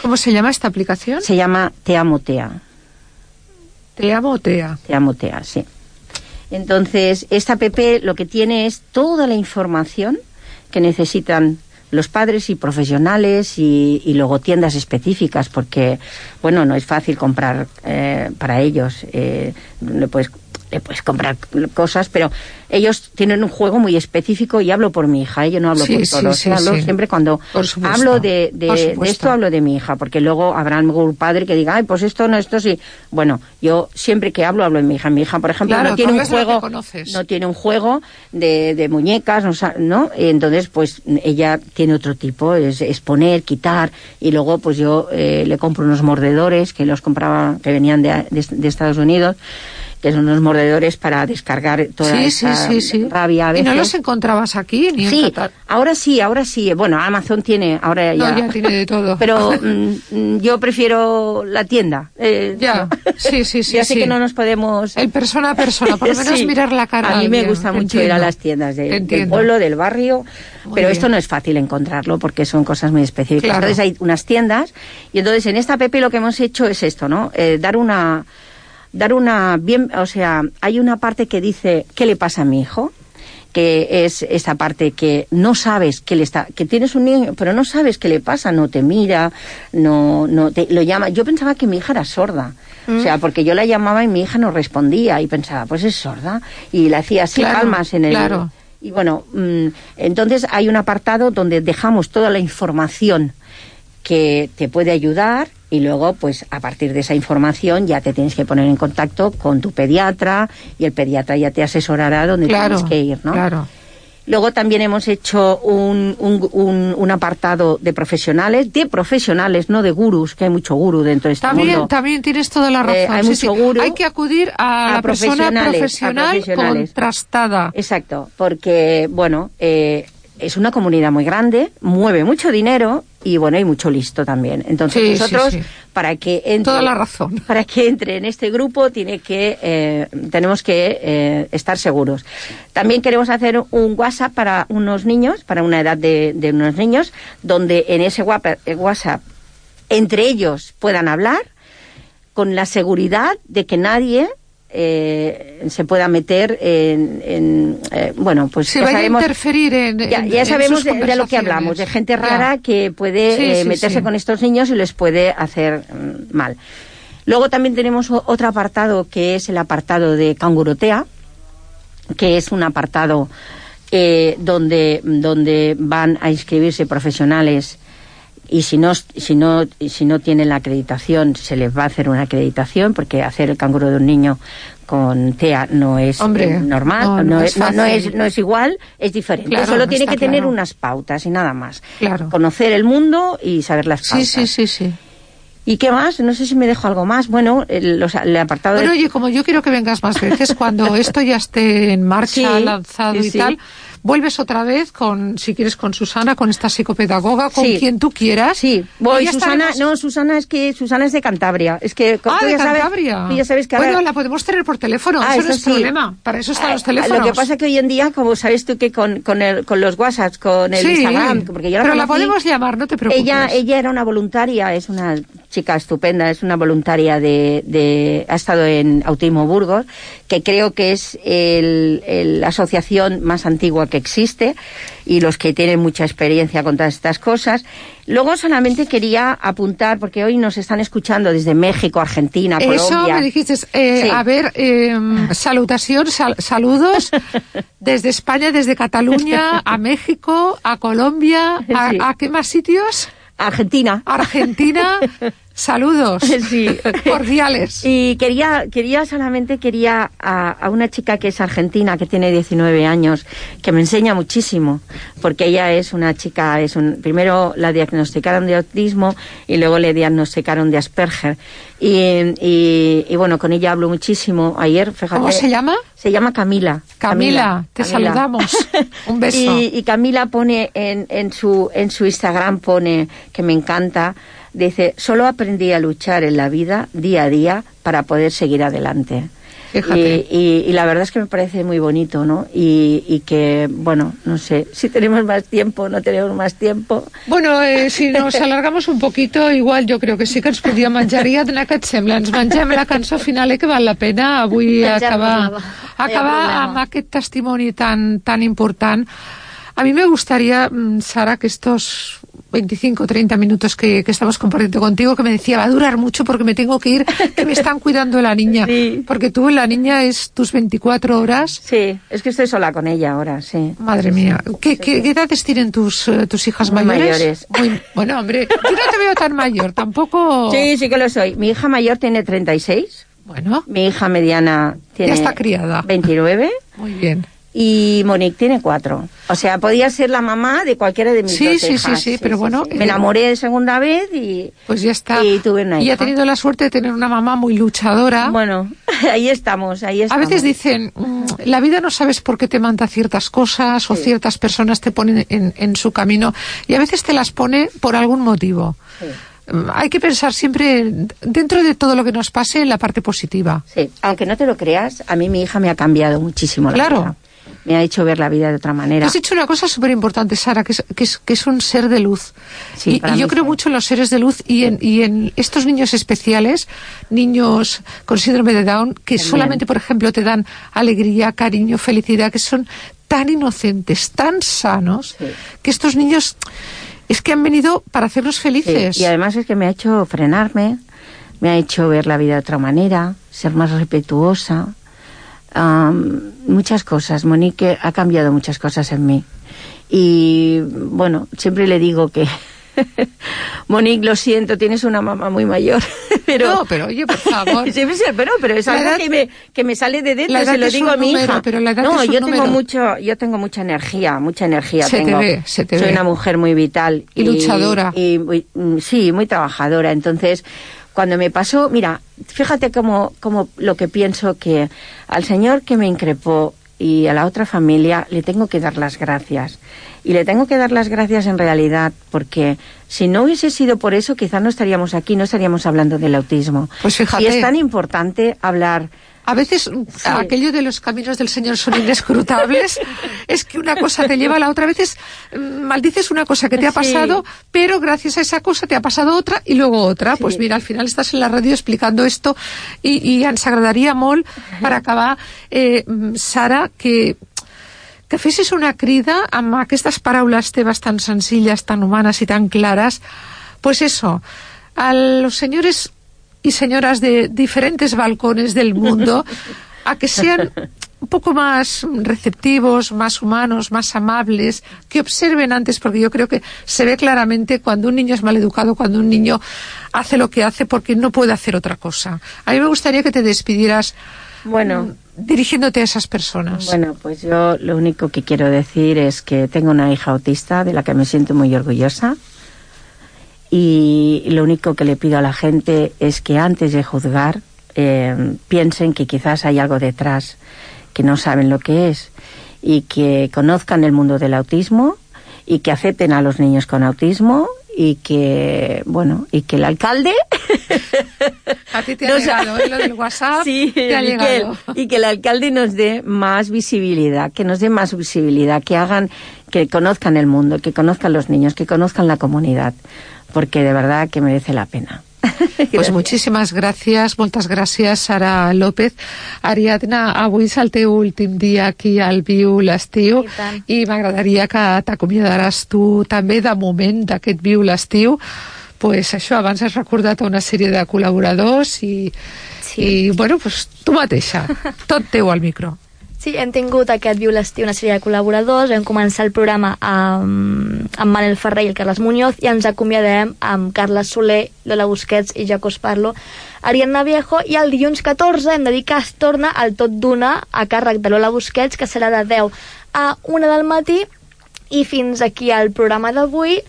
¿Cómo se llama esta aplicación? se llama Te amo Tea. Te amo Tea. Te amo, Tea, sí. Entonces, esta app lo que tiene es toda la información que necesitan los padres y profesionales y, y luego tiendas específicas, porque, bueno, no es fácil comprar eh, para ellos. Eh, le puedes comprar cosas, pero ellos tienen un juego muy específico y hablo por mi hija, ¿eh? yo no hablo Sí, por todos, sí, hablo siempre cuando hablo de, de- esto hablo de mi hija, porque luego habrá algún padre que diga, ay, pues esto no, esto sí. Bueno, yo siempre que hablo, hablo de mi hija. Mi hija, por ejemplo, Claro, no tiene un juego, no tiene un juego de, de muñecas, no ¿no? Y entonces, pues ella tiene otro tipo, es, es poner, quitar, y luego, pues yo eh, le compro unos mordedores que los compraba, que venían de Estados Unidos. Que son unos mordedores para descargar toda Sí, esa sí, sí, sí. rabia a ¿Y no los encontrabas aquí? Ni en Sí, Qatar? ahora sí, ahora sí. Bueno, Amazon tiene, ahora ya. No, ya tiene de todo. Pero mm, mm, yo prefiero la tienda. Eh, Ya, sí, sí, sí. ya sé que no nos podemos. El persona a persona, por lo menos mirar la cara. A mí me gusta mucho ir a las tiendas de- del pueblo, del barrio, Muy pero bien. esto no es fácil encontrarlo porque son cosas muy específicas. Claro. Entonces hay unas tiendas y entonces en esta PP lo que hemos hecho es esto, ¿no? Eh, dar una dar una bien, o sea, hay una parte que dice qué le pasa a mi hijo que es esta parte que no sabes qué le está, que tienes un niño, pero no sabes qué le pasa, no te mira, no, no te lo llama. Yo pensaba que mi hija era sorda, o sea, porque yo la llamaba y mi hija no respondía y pensaba, pues es sorda y le hacía así Claro, palmas en el. claro. Y bueno, mm, entonces hay un apartado donde dejamos toda la información que te puede ayudar y luego pues a partir de esa información ya te tienes que poner en contacto con tu pediatra y el pediatra ya te asesorará donde Claro, tienes que ir, ¿no? claro. Luego también hemos hecho un, un, un- un apartado de profesionales, de profesionales, no de gurús, que hay mucho gurú dentro de este También, mundo. también tienes toda la Eh, razón. hay sí, mucho sí. gurú. Hay que acudir a, A la persona a profesional profesionales. contrastada. Exacto, porque, bueno, eh, es una comunidad muy grande, mueve mucho dinero y, bueno, hay mucho listo también. Entonces, Sí, nosotros, sí. para que entre... Toda la razón. Para que entre en este grupo tiene que, eh, tenemos que eh, estar seguros. También queremos hacer un WhatsApp para unos niños, para una edad de, de unos niños, donde en ese eh, WhatsApp entre ellos puedan hablar con la seguridad de que nadie eh, se pueda meter en, en, eh, bueno pues Se ya vaya a sabemos interferir en. ya, en- ya en sabemos sus de, de lo que hablamos, de gente Ya. rara que puede Sí, eh, sí, meterse sí. con estos niños y les puede hacer mm, mal. Luego también tenemos otro apartado que es el apartado de cangurotea, que es un apartado eh, donde, donde van a inscribirse profesionales y si no, si no si no tienen la acreditación se les va a hacer una acreditación porque hacer el canguro de un niño con TEA no es Hombre, eh, normal, no, no, no es, no- es no es igual, es diferente. Claro, Solo tiene que tener claro. unas pautas y nada más. Claro. Conocer el mundo y saber las Sí, pautas. sí, sí, sí. ¿Y qué más? No sé si me dejo algo más. Bueno, el, el apartado Bueno, de... oye, como yo quiero que vengas más veces, cuando esto ya esté en marcha, Sí, lanzado sí, y sí. tal, vuelves otra vez con, si quieres, con Susana, con esta psicopedagoga, con Sí. quien tú quieras. Sí, voy, ya Susana, estaremos- no, Susana es que Susana es de Cantabria. Es que Ah, tú de ya sabes- Cantabria. tú ya sabes que ahora- Bueno, la podemos tener por teléfono, Ah, eso no es sí. problema. Para eso están Ah, los teléfonos. Lo que pasa que hoy en día, como sabes tú que con, con, el, con los WhatsApps, con el Sí, Instagram, porque yo la pero la conocí, podemos llamar, no te preocupes. Ella, ella era una voluntaria, es una chica estupenda, es una voluntaria de, de ha estado en Autismo Burgos, que creo que es el- el- la asociación más antigua que existe y los que tienen mucha experiencia con todas estas cosas. Luego solamente quería apuntar, porque hoy nos están escuchando desde México, Argentina, Eso Colombia. me dijiste, eh, Sí. a ver, eh, salutación, sal- saludos desde España, desde Cataluña, a México, a Colombia, a, Sí. ¿a qué más sitios? Argentina. Argentina, saludos Sí. cordiales. Y quería, quería solamente quería a, a una chica que es argentina, que tiene 19 años, que me enseña muchísimo, porque ella es una chica, es un, primero la diagnosticaron de autismo y luego le diagnosticaron de Asperger. Y, y, y bueno, con ella hablo muchísimo. Ayer, fíjate. ¿Cómo se llama? Se llama Camila. Camila, te saludamos. Un beso. Y, y Camila pone en, en, su, en su Instagram, pone, que me encanta, dice, solo aprendí a luchar en la vida día a día para poder seguir adelante. Y, y- y la verdad es que me parece muy bonito, ¿no? Y, y que, bueno, no sé, si tenemos más tiempo, no tenemos más tiempo. Bueno, eh, si nos alargamos un poquito, igual jo crec que sí que ens podríem menjar. Ariadna, què et sembla? Ens mengem la cançó final, eh, que val la pena avui Menjar-nos-la, acabar. No acabar amb aquest testimoni tan, tan important. A mí me gustaría, mm, Sara, que estos 25 o 30 minutos que, que estamos compartiendo contigo, que me decía, va a durar mucho porque me tengo que ir, que me están cuidando de la niña. Sí. Porque tú, la niña, es tus 24 horas. Sí, es que estoy sola con ella ahora, sí. Madre mía, ¿qué, qué, qué edades tienen tus, eh, tus hijas Muy mayores? mayores. Muy- bueno, hombre, yo no te veo tan mayor, tampoco... Sí, sí que lo soy. Mi hija mayor tiene 36, Bueno, mi hija mediana tiene está criada. 29 muy bien. Y Monique tiene 4. O sea, podía ser la mamá de cualquiera de mis Sí, dos sí, hijas. sí, sí, pero bueno, Me eh, enamoré de segunda vez y... Pues ya está. Y tuve una Y ha hija. tenido la suerte de tener una mamá muy luchadora. Bueno, ahí estamos, ahí A estamos. veces dicen, mm, la vida no sabes por qué te manda ciertas cosas o ciertas personas te ponen en, en su camino y a veces te las pone por algún motivo. Mm, Hay que pensar siempre, dentro de todo lo que nos pase, en la parte positiva. Sí, aunque no te lo creas, a mí mi hija me ha cambiado muchísimo la Claro. vida. Me ha hecho ver la vida de otra manera. Has dicho una cosa súper importante, Sara, que es, que, es, que es un ser de luz. Sí, y, yo creo sí. mucho en los seres de luz y en, y en estos niños especiales, niños con síndrome de Down, que También. solamente, por ejemplo, te dan alegría, cariño, felicidad, que son tan inocentes, tan sanos, Sí. que estos niños es que han venido para hacernos felices. Y además es que me ha hecho frenarme, me ha hecho ver la vida de otra manera, ser más respetuosa. Muchas cosas. Monique ha cambiado muchas cosas en mí. Y bueno, siempre le digo que. Monique, lo siento, tienes una mamá muy mayor. pero, No, pero oye, por favor. Siempre se- pero, pero es La algo edad- que, me, que me sale de dentro, se lo digo a mi número, hija. pero la edad no, yo tengo mucho, yo tengo mucha energía, mucha energía Se te tengo. ve, se te Soy ve. una mujer muy vital Y luchadora. y muy- mm, sí, muy trabajadora. Entonces, cuando me pasó, mira, fíjate cómo, cómo lo que pienso que al señor que me increpó y a la otra familia le tengo que dar las gracias. Y le tengo que dar las gracias en realidad porque si no hubiese sido por eso, quizás no estaríamos aquí, no estaríamos hablando del autismo. Pues fíjate. Y es tan importante hablar A veces aquello de los caminos del Señor son inescrutables. es que una cosa te lleva a la otra. A veces mm, maldices una cosa que te ha Sí. pasado, pero gracias a esa cosa te ha pasado otra y luego otra. Pues mira, al final estás en la radio explicando esto i, i ens agradaria molt, per acabar, eh, mm, Sara, que que fessis una crida amb aquestes paraules teves tan sencilles, tan humanes y tan claras, pues eso, a los señores y señoras de diferentes balcones del mundo, a que sean un poco más receptivos, más humanos, más amables, que observen antes, porque yo creo que se ve claramente cuando un niño es mal educado, cuando un niño hace lo que hace porque no puede hacer otra cosa. A mí me gustaría que te despidieras Bueno. mm, dirigiéndote a esas personas. Bueno, pues yo lo único que quiero decir es que tengo una hija autista de la que me siento muy orgullosa. Y lo único que le pido a la gente es que antes de juzgar eh, piensen que quizás hay algo detrás que no saben lo que es y que conozcan el mundo del autismo y que acepten a los niños con autismo y que bueno y que el alcalde A ti te ha llegado, ¿eh? Lo del WhatsApp Sí, te ha y llegado. y que el alcalde nos dé más visibilidad, que nos dé más visibilidad, que hagan, que conozcan el mundo, que conozcan los niños, que conozcan la comunidad, porque de verdad que merece la pena. Pues muchísimes gràcies, moltes gràcies, Sara López. Ariadna, avui és el teu últim dia aquí al Viu l'Estiu I i m'agradaria que t'acomiadaràs tu també de moment d'aquest Viu l'Estiu. Pues això, abans has recordat a una sèrie de col·laboradors i, Sí. i bueno, pues tu mateixa, tot teu al micro. Sí, hem tingut aquest Viu l'estiu una sèrie de col·laboradors, vam començar el programa amb, amb Manel Ferrer i el Carles Muñoz i ens acomiadem amb Carles Soler, Lola Busquets i Jaco Esparlo, Ariadna Viejo i el dilluns 14 hem de dir que es torna el tot d'una a càrrec de Lola Busquets que serà de 10 a 1 del matí. I fins aquí al programa d'avui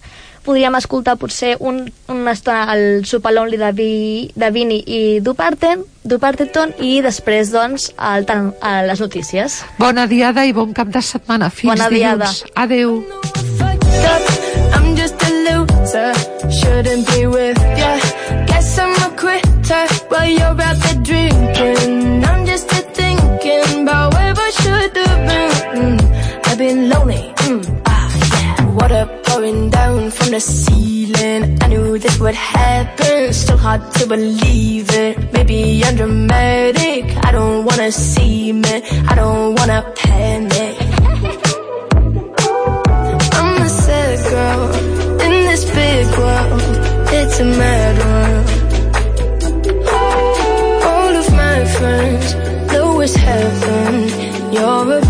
podríem escoltar potser un, una estona el Super Lonely de, Vi, de Vini i Duparten, Duparteton i després doncs el, a les notícies. Bona diada i bon cap de setmana. Fins Bona diada. dilluns. Adeu. I'm just a loser, shouldn't be with ya. Guess I'm a quitter while you're out there drinking. I'm just here thinking about where I should have been. Mm, I've been lonely, mm. water pouring down from the ceiling. I knew this would happen, still hard to believe it. Maybe I'm dramatic, I don't wanna see it. I don't wanna panic. I'm a sad girl, in this big world. It's a mad world. All of my friends know it's heaven. You're a